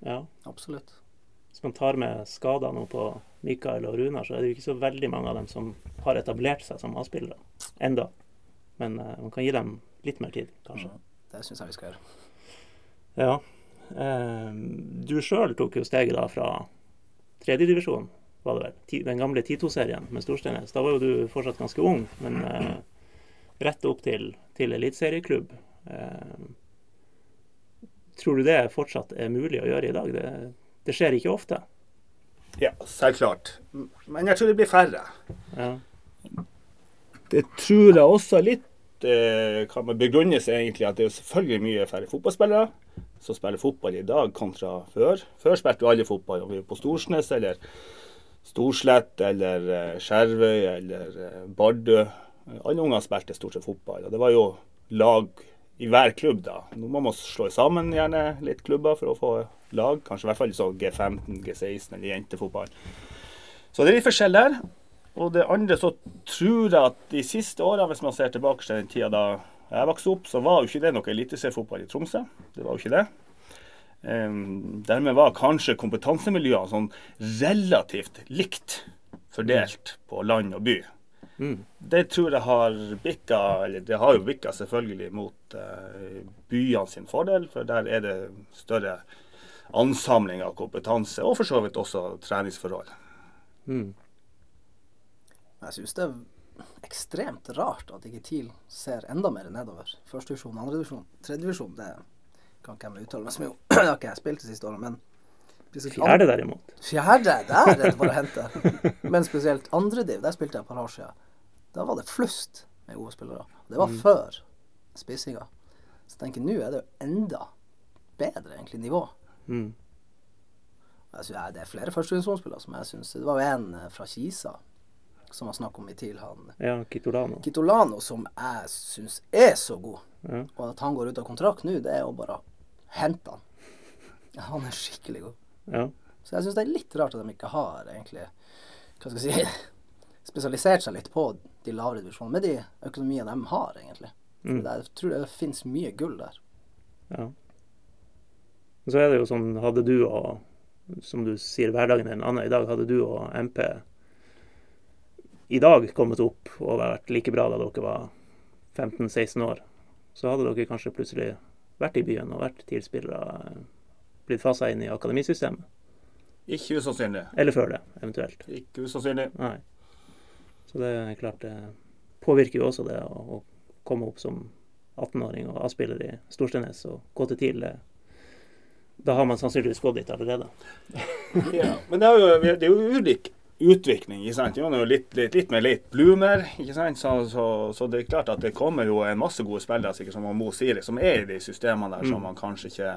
Ja. Absolutt. Hvis man tar med skader nå på Mikael og Runar, så er det jo ikke så veldig mange av dem som har etablert seg som A-spillere enda. Men uh, man kan gi dem litt mer tid, kanskje. Det syns jeg vi skal gjøre. Ja. Uh, du sjøl tok jo steget da fra tredjedivisjon, var det vel. Den gamle Tito-serien med Storsteinnes. Da var jo du fortsatt ganske ung, men eh, rett opp til, til eliteserieklubb. Eh, tror du det fortsatt er mulig å gjøre i dag? Det, det skjer ikke ofte. Ja, selvklart. Men jeg tror det blir færre. Ja. Det tror jeg også litt eh, kan man begrunnes egentlig at det er selvfølgelig mye færre fotballspillere som spiller fotball i dag kontra før. Før spilte jo alle fotball, om vi var på Storsnes eller Storslett eller eh, Skjervøy eller Bardø. Alle unger spilte stort sett fotball. Og det var jo lag i hver klubb da. Nå må man slå sammen gjerne litt klubber for å få lag. Kanskje i hvert fall sånn G15, G16 eller jentefotball. Så det er litt forskjell der. Og det andre så tror jeg at de siste årene, hvis man ser tilbake til den tida da jeg vokste opp, så var jo ikke det noe eliteseriefotball i Tromsø. Det var jo ikke det. Um, dermed var kanskje kompetansemiljøene sånn relativt likt fordelt på land og by. Det tror jeg har bikka, eller det har jo bikka selvfølgelig mot uh, byene sin fordel, for der er det større ansamling av kompetanse, og for så vidt også treningsforhold. Mm. Jeg syns det er ekstremt rart at ikke TIL ser enda mer nedover. Første divisjon, andre divisjon, tredje divisjon, det kan ikke jeg uttale meg så mye om. Det har ikke jeg spilt de siste årene, men Fjerde, derimot. Fjerde, der er det bare å hente. Men spesielt andre div, der spilte jeg et par år siden. Da var det flust med gode spillere. Det var før spissinga. Så jeg tenker nå er det jo enda bedre, egentlig, nivå. Mm. Synes, ja, det er flere førstevisjonsspillere som jeg syns Det var jo en eh, fra Kisa som var snakk om i TIL, han Ja, Kitolano. Kitolano, som jeg syns er så god. Ja. Og at han går ut av kontrakt nå, det er jo bare å hente han. Ja, han er skikkelig god. Ja. Så jeg syns det er litt rart at de ikke har egentlig Hva skal jeg si spesialisert seg litt på de lavere divisjonene, med de økonomiene de har, egentlig. Mm. Jeg tror det finnes mye gull der. Ja. Så er det jo sånn, hadde du og Som du sier, hverdagen er en annen. I dag hadde du og MP i dag kommet opp og vært like bra da dere var 15-16 år. Så hadde dere kanskje plutselig vært i byen og vært TIL-spillere, blitt fasa inn i akademisystemet. Ikke usannsynlig. Eller før det, eventuelt. Ikke usannsynlig. Nei. Så det er klart det påvirker jo også det å, å komme opp som 18-åring og A-spiller i Storsteinnes og gå til TIL. Da har man sannsynligvis gått dit allerede. Ja, men det er jo, det er jo ulik utvikling. ikke sant? Jo, det er jo litt, litt, litt med late bloomer. ikke sant? Så, så, så det er klart at det kommer jo en masse gode spillere sikkert som Mo sier, som er i de systemene der som man kanskje ikke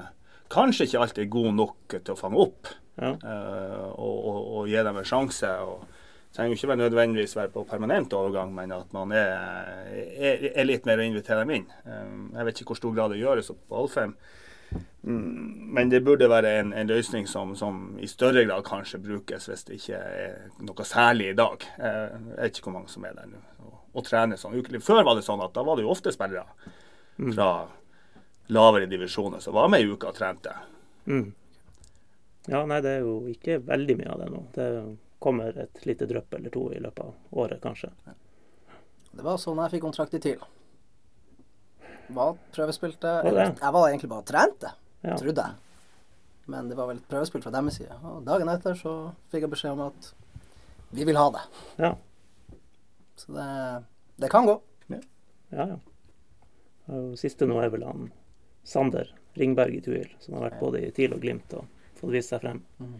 kanskje ikke alltid er god nok til å fange opp Ja. uh, og, og, og gi dem en sjanse. og trenger jo ikke nødvendigvis være på permanent overgang, men at man er, er, er litt mer å invitere dem inn. Eh, jeg vet ikke hvor stor grad det gjøres på Alfheim. Mm, Men det burde være en, en løsning som, som i større grad kanskje brukes hvis det ikke er noe særlig i dag. Eh, Jeg vet ikke hvor mange som er der nå og, og trener sånn ukelig. Før var det sånn at da var det jo ofte spillere fra lavere divisjoner som var med i uka og trente. Mm. Ja, nei, det er jo ikke veldig mye av det nå. Det kommer et lite drypp eller to i løpet av året, kanskje. Det var sånn jeg fikk kontrakt i TIL. Var prøvespilte. eller, Jeg var egentlig bare og trente, Ja. trodde jeg. Men det var vel et prøvespill fra deres side. Og dagen etter så fikk jeg beskjed om at vi vil ha det. Ja, Så det, det kan gå. ja. ja. Og siste nå er vel han Sander Ringberg i Tuil, som har vært både i TIL og Glimt og fått vist seg frem. Mhm.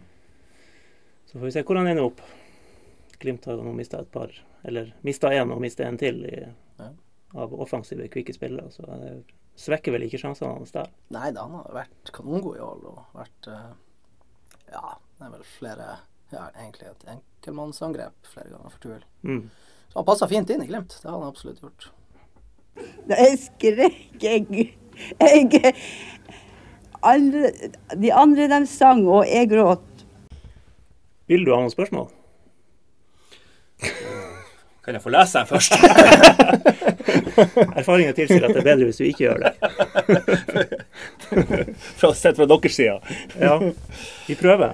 Så får vi se hvor han ender opp. Glimt har nå mista et par, eller mista én og mista en til i, Ja. av offensive, kvikke spillere. Så det svekker vel ikke sjansene hans der. Nei da, han har vært kanongod i år og vært eh, Ja, Det er vel flere Ja, egentlig et enkeltmannsangrep flere ganger for Tuel. Mm. Så han passa fint inn i Glimt. Det hadde han absolutt gjort. Jeg skrek, jeg, jeg alle, De andre de sang, og jeg gråt. Vil du ha noen spørsmål? Kan jeg få lese den først? Erfaringen tilsier at det er bedre hvis du ikke gjør det. fra, sett fra deres side. Ja, vi prøver.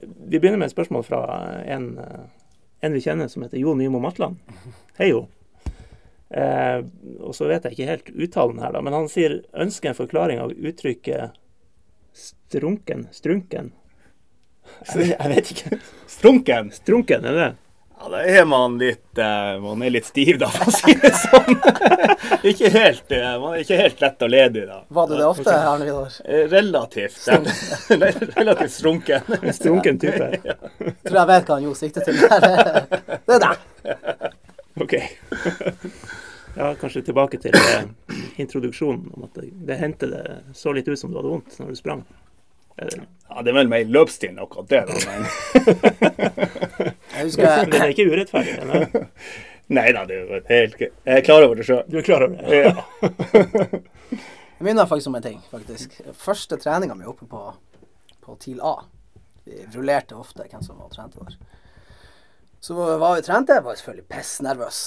Vi begynner med et spørsmål fra en, eh, en vi kjenner som heter Jo Nymo Matland. Hei, Jo. Eh, og så vet jeg ikke helt uttalen her, da, men han sier ønsker en forklaring av uttrykket strunken. Strunken. Jeg jeg vet ikke. Strunken. Strunken, er det? Ja, da er man litt uh, Man er litt stiv, da, for å si det sånn. ikke helt, uh, man er ikke helt lett og ledig, da. Var du det ofte, Arne Vidar? Eh, Relativt. Relativt strunken. En strunken type. Tror jeg vet hva han Jo sikter til. Det er deg. OK. Ja, kanskje tilbake til introduksjonen om at det, det hendte det så litt ut som du hadde vondt når du sprang. Det- Ja, det er vel mer løpsstilen akkurat det, da. Men det er ikke urettferdig. eller? er- nei da, det er jo helt. Jeg er klar over det sjøl. Du er klar over det? Ja. Jeg minner faktisk om en ting, faktisk. Første treninga mi oppe på, på TIL A. Vi rullerte ofte hvem som var trente der. Så var vi trente, jeg var selvfølgelig pissnervøs.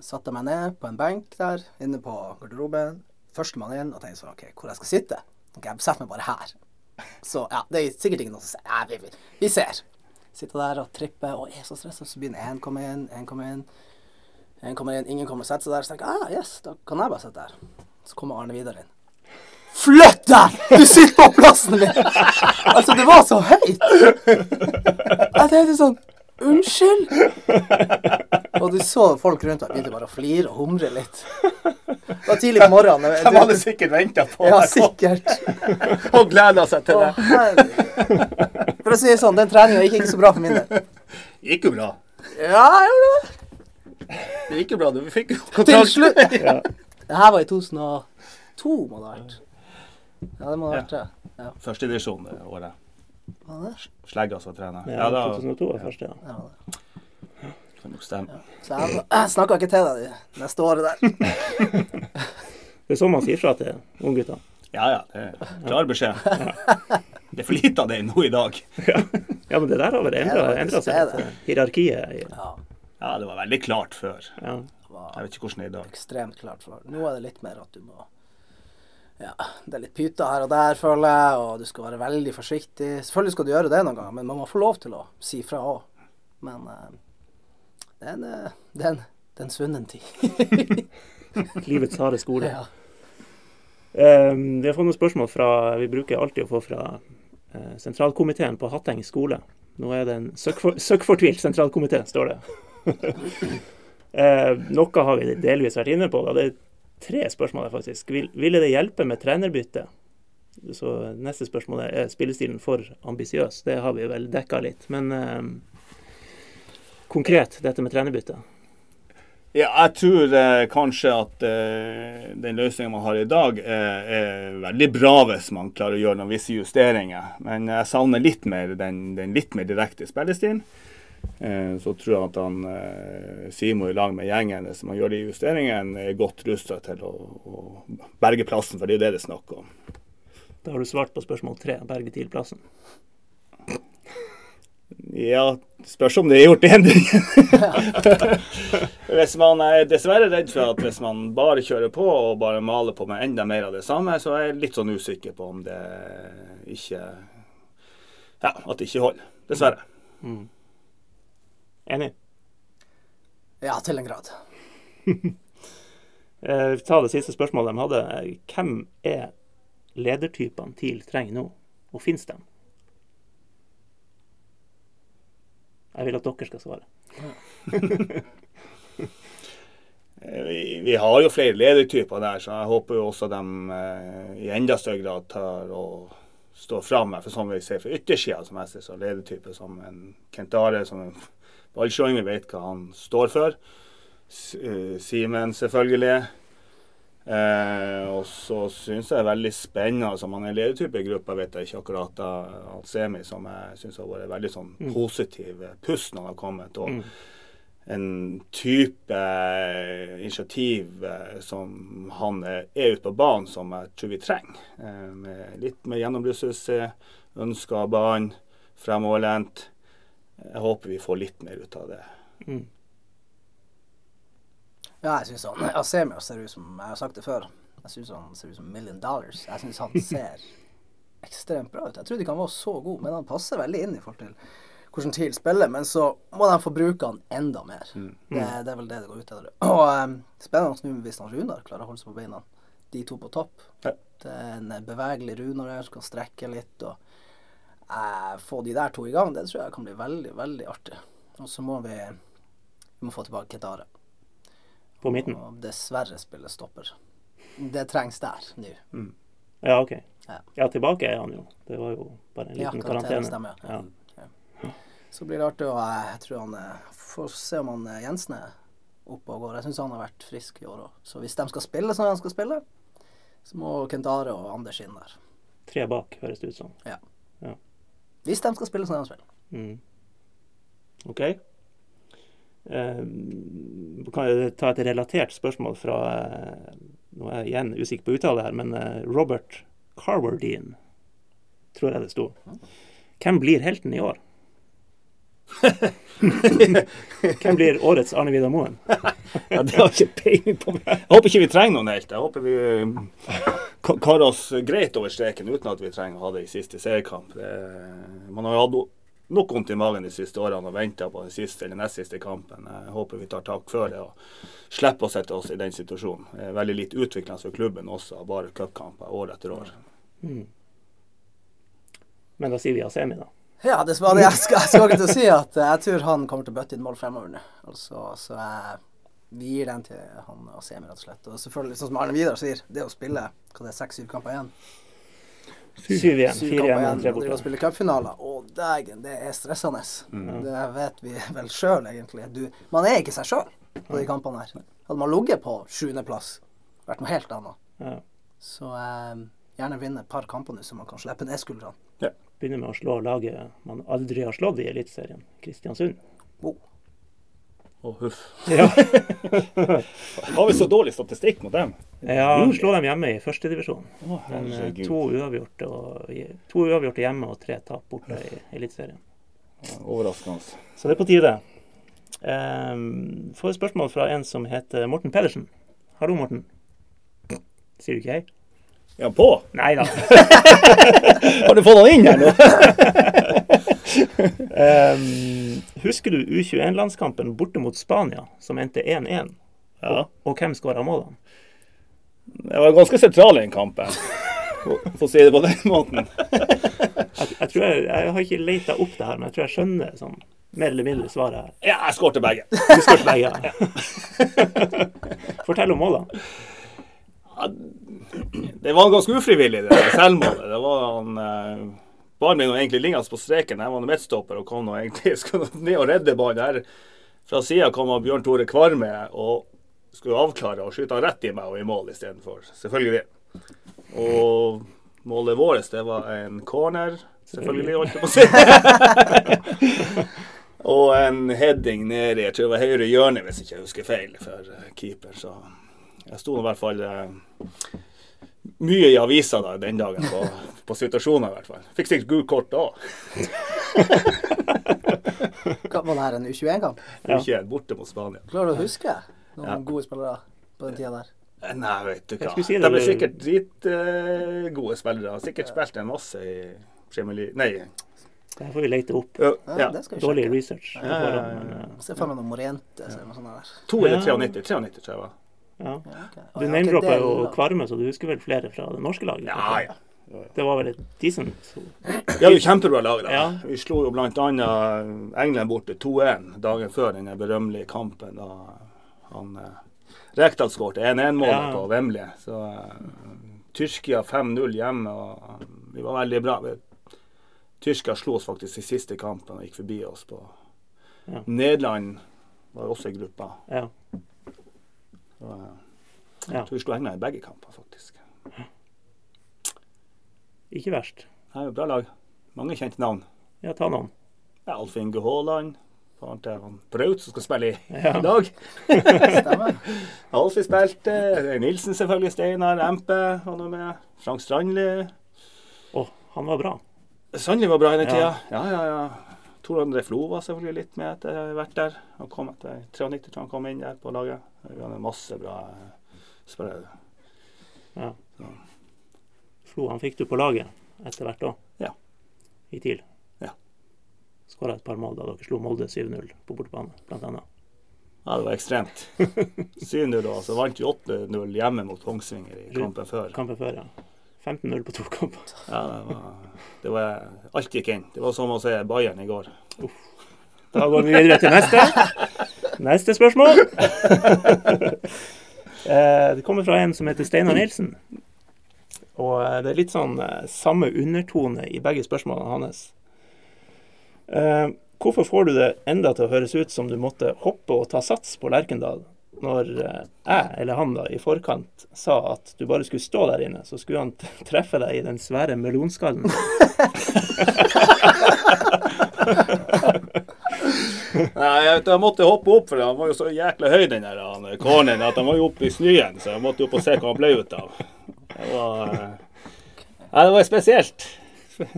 Satte meg ned på en benk der, inne på garderoben. Førstemann inn, og tenkte sånn OK, hvor jeg skal sitte? Ok, jeg setter meg bare her. Så ja, det er sikkert ingen som sier ja, vi, vi, ser. Sitter der og tripper og er så stressa, så begynner én komme inn, én komme inn. En kommer inn, ingen kommer og setter seg der. Så tenker jeg ah, yes, da kan jeg bare sitte der. Så kommer Arne Vidar inn. Flytt deg! Du sitter på plassen min! altså, det var så høyt! Jeg tenkte sånn Unnskyld? Og du så folk rundt meg begynte bare å flire og humre litt. Det var tidlig på morgenen. De hadde sikkert venta på Ja, det sikkert. og gleda seg til det. For å si det sånn, den treninga gikk ikke så bra for min del. Gikk jo bra. Ja, jeg gjorde det. Det gikk jo bra. Du fikk jo Til slutt. slutt. Det her var i 2002, må det ha vært. Ja, det må ha vært det. Ja. Førstedivisjon det året. Det? Slegga som trener. Ja, Ja, da 2002 var første, ja. Ja, det det. Kan nok stemme. Så jeg, jeg snakka ikke til deg det neste året der. Det er sånn man sier fra til unggutta. Ja ja, det er klar beskjed. Det er for lite av det nå i dag. Ja, men det der har vel Ja, endra, seg. Hierarkiet. Ja, Ja, det var veldig klart før. Ja. Jeg vet ikke hvordan det er i dag. ekstremt klart før. Nå er det litt mer at du må Ja, det er litt pyter her og der, føler jeg, og du skal være veldig forsiktig. Selvfølgelig skal du gjøre det noen ganger, men man må få lov til å si fra òg. Men eh, den eh, det er en, det er en svunnen tid. Livets harde skole. ja. Um, vi har fått noen spørsmål fra Vi bruker alltid å få fra uh, sentralkomiteen på Hatteng skole. Nå er det en søkkfor- søk sentralkomité, står det. uh, noe har vi delvis vært inne på. Da. Det er tre spørsmål her, faktisk. Vil, ville det hjelpe med trenerbytte? Så neste spørsmål er er spillestilen for ambisiøs. Det har vi vel dekka litt. Men eh, konkret, dette med trenerbytte. Ja, jeg tror eh, kanskje at eh, den løsningen man har i dag, er, er veldig bra hvis man klarer å gjøre noen visse justeringer. Men jeg savner litt mer den, den litt mer direkte spillestilen. Eh, så tror jeg at han eh, Simo i lag med gjengen, hvis man gjør de justeringene, er godt rusta til å, å berge plassen, for det er jo det det er snakk om. Da har du svart på spørsmål tre. Berge TIL-plassen. Ja, spørs om det er gjort endringer. hvis man er dessverre redd for at hvis man bare kjører på og bare maler på med enda mer av det samme, så er jeg litt sånn usikker på om det ikke Ja, at det ikke holder. Dessverre. Enig? ja, til en grad. Vi tar det siste spørsmålet de hadde. Eh, Hvem er ledertypene TIL trenger nå, og finnes de? Jeg vil at dere skal svare. Vi, vi har jo flere ledertyper der, så jeg håper jo også de eh, i enda større grad tar og står fram. For som vi ser fra yttersida, som jeg ser som ledertype, som en Kent Are, som en ballsjåing, vi vet hva han står for. S- eh, Simen, selvfølgelig. Eh, og så syns jeg det er veldig spennende Altså, man er ledertype i gruppa, vet jeg ikke akkurat da, Alcemi, som jeg syns har vært veldig sånn positiv eh, pust når han har kommet. og Mm. en type eh, initiativ eh, som han er, er ute på banen, som jeg tror vi trenger. Eh, med litt mer gjennombrusselse, ønsker av banen, fremoverlent. Jeg håper vi får litt mer ut av det. Mm. Ja, jeg syns han Asemio ser ut som Jeg har sagt det før. Jeg syns han ser ut som million dollars. Jeg syns han ser ekstremt bra ut. Jeg trodde ikke han var så god, men han passer veldig inn i forhold til hvordan TIL spiller. Men så må de få bruke han enda mer. Det, det er vel det det går ut etter. Og um, spennende nå hvis han Runar klarer å holde seg på beina. De to på topp. Ja. Det er en bevegelig Runar her som kan strekke litt. og uh, Få de der to i gang, det tror jeg kan bli veldig, veldig artig. Og så må vi, vi må få tilbake Ketare. På midten. Og dessverre spiller stopper. Det trengs der nå. Ja, OK. Ja. Ja, tilbake er han jo. Det var jo bare en liten karantene karantene. stemmer, ja. Ja. Så blir det artig å eh, Jeg tror han eh, Får se om han eh, Jensen er oppe og går. Jeg syns han har vært frisk i år òg. Så hvis de skal spille som de skal spille, så må Kent Are og Anders inn der. Tre bak, høres det ut som. Hvis de skal spille som de spiller. Mm. OK. Um, kan jeg ta et relatert spørsmål fra eh, Nå er jeg igjen usikker på uttale her, men eh, Robert Carwardine, tror jeg det sto. Hvem blir helten i år? Hvem blir årets Arne Vidar Moen? Ja, Det har jeg ikke peiling på. Jeg håper ikke vi trenger noen helt. Jeg håper vi eh, karer oss greit over streken uten at vi trenger å ha det i siste seriekamp. Man har jo hatt nok vondt i magen de siste årene og venta på den siste eller nest siste kampen. Jeg håper vi tar tak før det og slipper å sette oss i den situasjonen. Det er veldig litt utviklende for klubben også, bare cupkamper år etter år. Men da sier vi Asemi, da. Ja, det var det jeg skal, jeg skal til å si at jeg tror han kommer til å bøtte inn mål fremover nå. Altså, så jeg, vi gir den til han og Semi, rett og slett. Og selvfølgelig, sånn som Arne Vidar sier, det å spille hva det er, seks-syv kamper igjen. Syv igjen. Fire igjen tre borte. spille cupfinaler. Dægen, det er stressende. Det vet vi vel sjøl, egentlig. Du, man er ikke seg sjøl på de kampene her. Hadde man ligget på sjuendeplass, vært noe helt annet. Ja. Så eh, gjerne vinne et par kamper nå, så man kan slippe ned skuldrene. Begynner med å slå laget man aldri har slått i Eliteserien, Kristiansund. Oh. Å, huff. Ja. Har vi så dårlig statistikk mot dem? Ja, slår dem hjemme i førstedivisjon. Eh, to uavgjorte, og, to uavgjorte hjemme og tre tap borte i Eliteserien. Overraskende. Så det er på tide. Um, får et spørsmål fra en som heter Morten Pedersen. Hallo, Morten. Sier du ikke hei? Ja, på! Nei da. Har du fått han inn her nå? Um, husker du U21-landskampen borte mot Spania, som endte 1-1? Ja. Og hvem skåra målene? Jeg var ganske sentral i den kampen, for å si det på den måten. Jeg, jeg, tror jeg, jeg har ikke leita opp det her, men jeg tror jeg skjønner sånn, mer eller mindre svaret her. Ja, jeg skårte begge. Du skårte begge. Fortell om målene. Det var ganske ufrivillig, det selvmålet. Det var han eh, Ballen ble egentlig liggende på streken. Jeg var nå midtstopper og kom nå egentlig skulle ned og redde ballen. Her fra sida kom Bjørn Tore Kvarme og skulle avklare og skyte rett i meg og i mål istedenfor. Selvfølgelig. Og målet vårt, det var en corner. Selvfølgelig, holdt jeg på å si. og en heading ned i jeg tror det var høyre hjørne, hvis ikke jeg husker feil, for keeper. Så jeg sto nå i hvert fall eh, mye i avisa da, den dagen på, på situasjoner i hvert fall. Fikk sikkert gult kort da. Var det her en U21-kamp? U21, borte mot Spania. Klarer du å huske noen Ja. gode spillere på den tida der? Nei, vet du hva. Si det, De det- er sikkert dritgode spillere. Har sikkert spilt en masse i Premier League Nei. Det får vi lete opp. Ja. Ja, det skal vi Dårlig research. Ja, ja, ja, Se for deg noen Morente. Ja. Sånn sånt. To eller 93. 93 tror jeg var. Ja. Ja, ok. Å, Du er jo. Kvarme, så du husker vel flere fra det norske laget? Ja, ja. Det var vel et decent Vi hadde jo kjempebra lag da. Ja. Vi slo jo bl.a. England borte 2-1 dagen før den berømmelige kampen da han eh, Rekdal skåret 1-1-målet Ja. på Wembley. Så eh, Tyrkia 5-0 hjemme, og vi var veldig bra. Tyrkia slo oss faktisk i siste kampen og gikk forbi oss på Ja. Nederland var også i gruppa. Ja. Så, eh, Ja. Jeg tror vi slo England i begge kamper, faktisk. Ikke verst. Det er jo bra lag. Mange kjente navn. Ja, ta noen. Ja, Alf Inge Haaland. Faren til han Braut som skal spille i Ja. i dag. Stemmer. Alfie spilte. Nilsen selvfølgelig. Steinar. Empe var nå med. Frank Strandli. Å, han var bra. Strandli var bra i den tida. Ja, ja, ja. Tor André Flo var selvfølgelig litt med etter å ha vært der. Han kom etter 93 tror han kom inn der på laget. Vi hadde masse bra eh, spillere. Ja. Flo han fikk du på laget etter hvert òg. Ja. I TIL. Ja. Skåra et par mål da dere slo Molde 7-0 på bortebane, bl.a. Ja, det var ekstremt. 7-0 og så vant vi 8-0 hjemme mot Kongsvinger i kampen før. Kampen før, ja. 15-0 på to kamper. Ja, det var, det var Alt gikk inn. Det var som å se Bayern i går. Da går vi videre til neste. Neste spørsmål. Eh, det kommer fra en som heter Steinar Nilsen. Og eh, det er litt sånn eh, samme undertone i begge spørsmålene hans. Hvorfor får du det enda til å høres ut som du måtte hoppe og ta sats på Lerkendal, når jeg, eller han da, i forkant sa at du bare skulle stå der inne, så skulle han treffe deg i den svære melonskallen? Nei, jeg, jeg måtte hoppe opp, for han var jo så jækla høy, den der han, corneren, at han var jo oppe i snøen, så jeg måtte opp og se hva han ble ut av. Det var, eh, Nei, det var spesielt.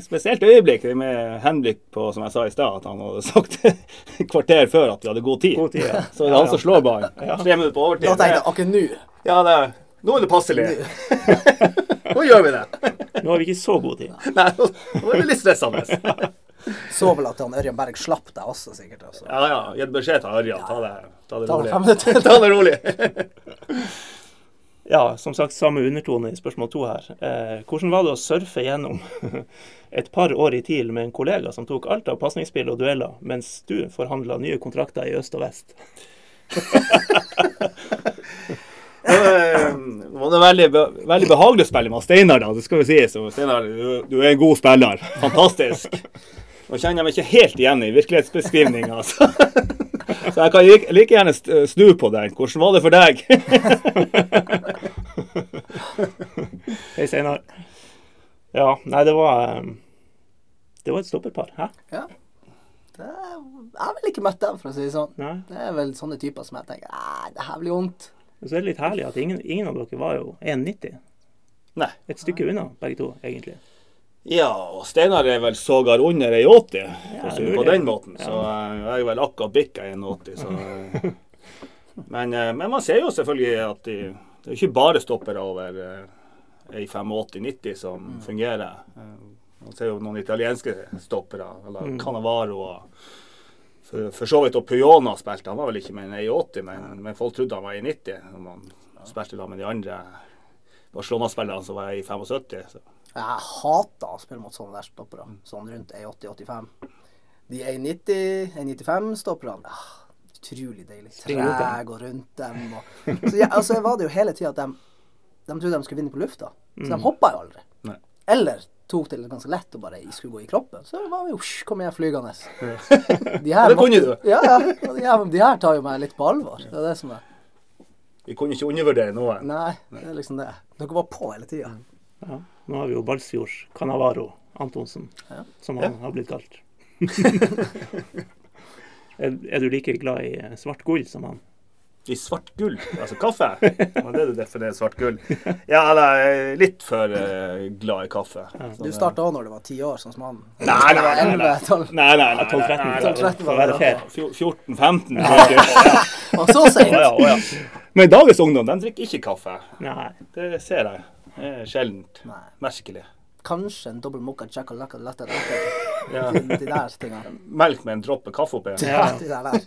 Spesielt øyeblikk med henblikk på, som jeg sa i stad, at han hadde sagt et kvarter før at vi hadde god tid. God tid, ja. Så det er han som slår ballen. Tre minutter på overtid. Da tenkte jeg akkurat nå. Ja, det er, nå er det passelig. Nå gjør vi det. Nå har vi ikke så god tid. Nei, nå er det litt stressende. Så vel at han Ørjan Berg slapp deg også, sikkert. Også. Ja, ja. Gitt beskjed til Ørjan. Ta det, ta det Ta rolig. fem. Ta det rolig. Ja, som sagt, samme undertone i spørsmål to her. Eh, hvordan var det å surfe gjennom et par år i TIL med en kollega som tok alt av pasningsspill og dueller, mens du forhandla nye kontrakter i øst og vest? Det var veldig, veldig behagelig å spille med Steinar, da. Det skal vi si. Så Steinar, du, du er en god spiller. Fantastisk. Nå kjenner jeg meg ikke helt igjen i virkelighetsbeskrivinga. Altså. så jeg kan like, like gjerne snu på den. Hvordan var det for deg? Hei, Steinar. Ja, nei, det var eh, Det var et stopperpar. Hæ? Ja. Det er, jeg har vel ikke møtt dem, for å si det sånn. Nei. Det er vel sånne typer som jeg tenker Nei, det her blir vondt. Og så er det litt herlig at ingen, ingen av dere var jo 1,90. Nei. Et stykke unna, begge to, egentlig. Ja, og Steinar er vel sågar under 1,80, for å si det på den måten. Så eh, jeg er vel akkurat bikka 1,80, så eh, men, eh, men man ser jo selvfølgelig at de, det er ikke bare stoppere over eh, 1,85-90 som fungerer. Eh, Man ser jo noen italienske stoppere, eller Cannavaro og for, for så vidt og Puyona spilte. Han var vel ikke mer enn 1,80, men, men folk trodde han var 1,90 når man spilte da med de andre Barcelona-spillerne som var i 75. Så. Jeg hater å spille mot sånne der stoppere. Sånn rundt 1,80-85. De 1,90, 1,95-stopperne ah, Utrolig deilig. Treg og rundt dem. Og, så jeg, altså, var det jo hele tida at de, de trodde de skulle vinne på lufta. Så de hoppa jo aldri. Nei. Eller tok det ganske lett og bare skulle gå i kroppen. Så var vi jo "Hysj, Kom igjen, flygende. De her Det kunne du. Ja, ja. De her, de her tar jo meg litt på alvor. Det er det som er Vi kunne ikke undervurdere noe. Nei, det er liksom det. Dere var på hele tida. Ja. Nå har vi jo Balsfjord Canavaro Antonsen, Ja. som han har blitt kalt. er, er du like glad i eh, svart gull som han? I svart gull, altså kaffe? Var det du definerer svart gull? Ja, jeg er litt for eh, glad i kaffe. Så Du starta òg når du var ti år, sånn som han. Nei, nei, nei, nei. 12. Nei, nei, nei. 12-13, nei, nei, 12-13 for å være fair. 14-15. Ja. Og så seint! ja. Men dagens ungdom de drikker ikke kaffe. Nei. Det ser jeg. Er sjeldent. Nei. Merkelig. Kanskje en dobbel mokka chakalaka latte latte. Ja. De, de der tingene. Melk med en droppe kaffe oppi. Ja, Ja. de der der.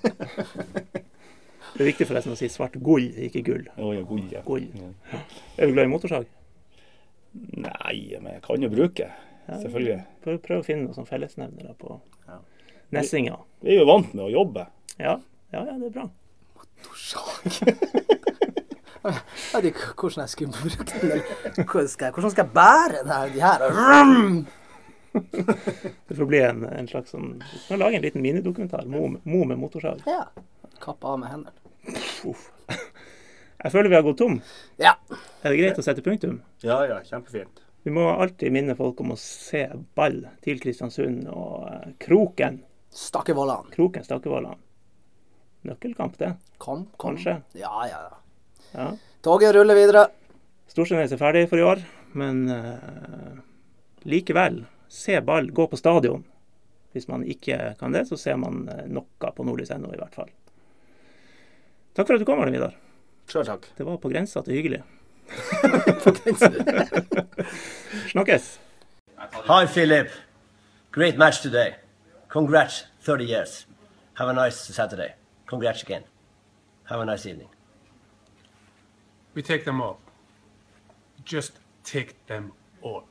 Det er viktig forresten å si svart gull, ikke gull. Oh, ja, gull, ja. Gull. Er du glad i motorsag? Nei, men jeg kan jo bruke. Selvfølgelig. Prøv, prøv å finne noen fellesnevnere på Ja. Nessinga. Vi er jo vant med å jobbe. Ja, ja, ja, det er bra. Jeg vet ikke hvordan jeg skulle brukt den. eller Hvordan skal jeg, hvordan skal jeg bære den her, de her? Det får bli en, en slags sånn Du kan lage en liten minidokumentar. Mo, Mo med motorsag. Ja. Kappe av med hendene. Uff. Jeg føler vi har gått tom. Ja. Er det greit å sette punktum? Ja, ja, kjempefint. Vi må alltid minne folk om å se ball til Kristiansund og eh, Kroken. Stakkevollan. Kroken Stakkevollan. Nøkkelkamp, det. Kom, kom. Kanskje. Ja, ja, ja. Ja. Toget ruller videre. Storsjønes er ferdig for i år, men uh, likevel, se ball, gå på stadion. Hvis man ikke kan det, så ser man eh, noe på nordlys.no i hvert fall. Takk for at du kom, Arne Vidar. Sjøl takk. Det var på grensa til hyggelig. Snakkes. Hi, Philip. Great match today. Congrats, 30 years. Have a nice Saturday. Congrats again. Have a nice evening. We take them all. Just take them all.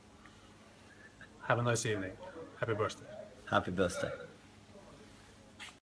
Have a nice evening. Happy birthday. Happy birthday.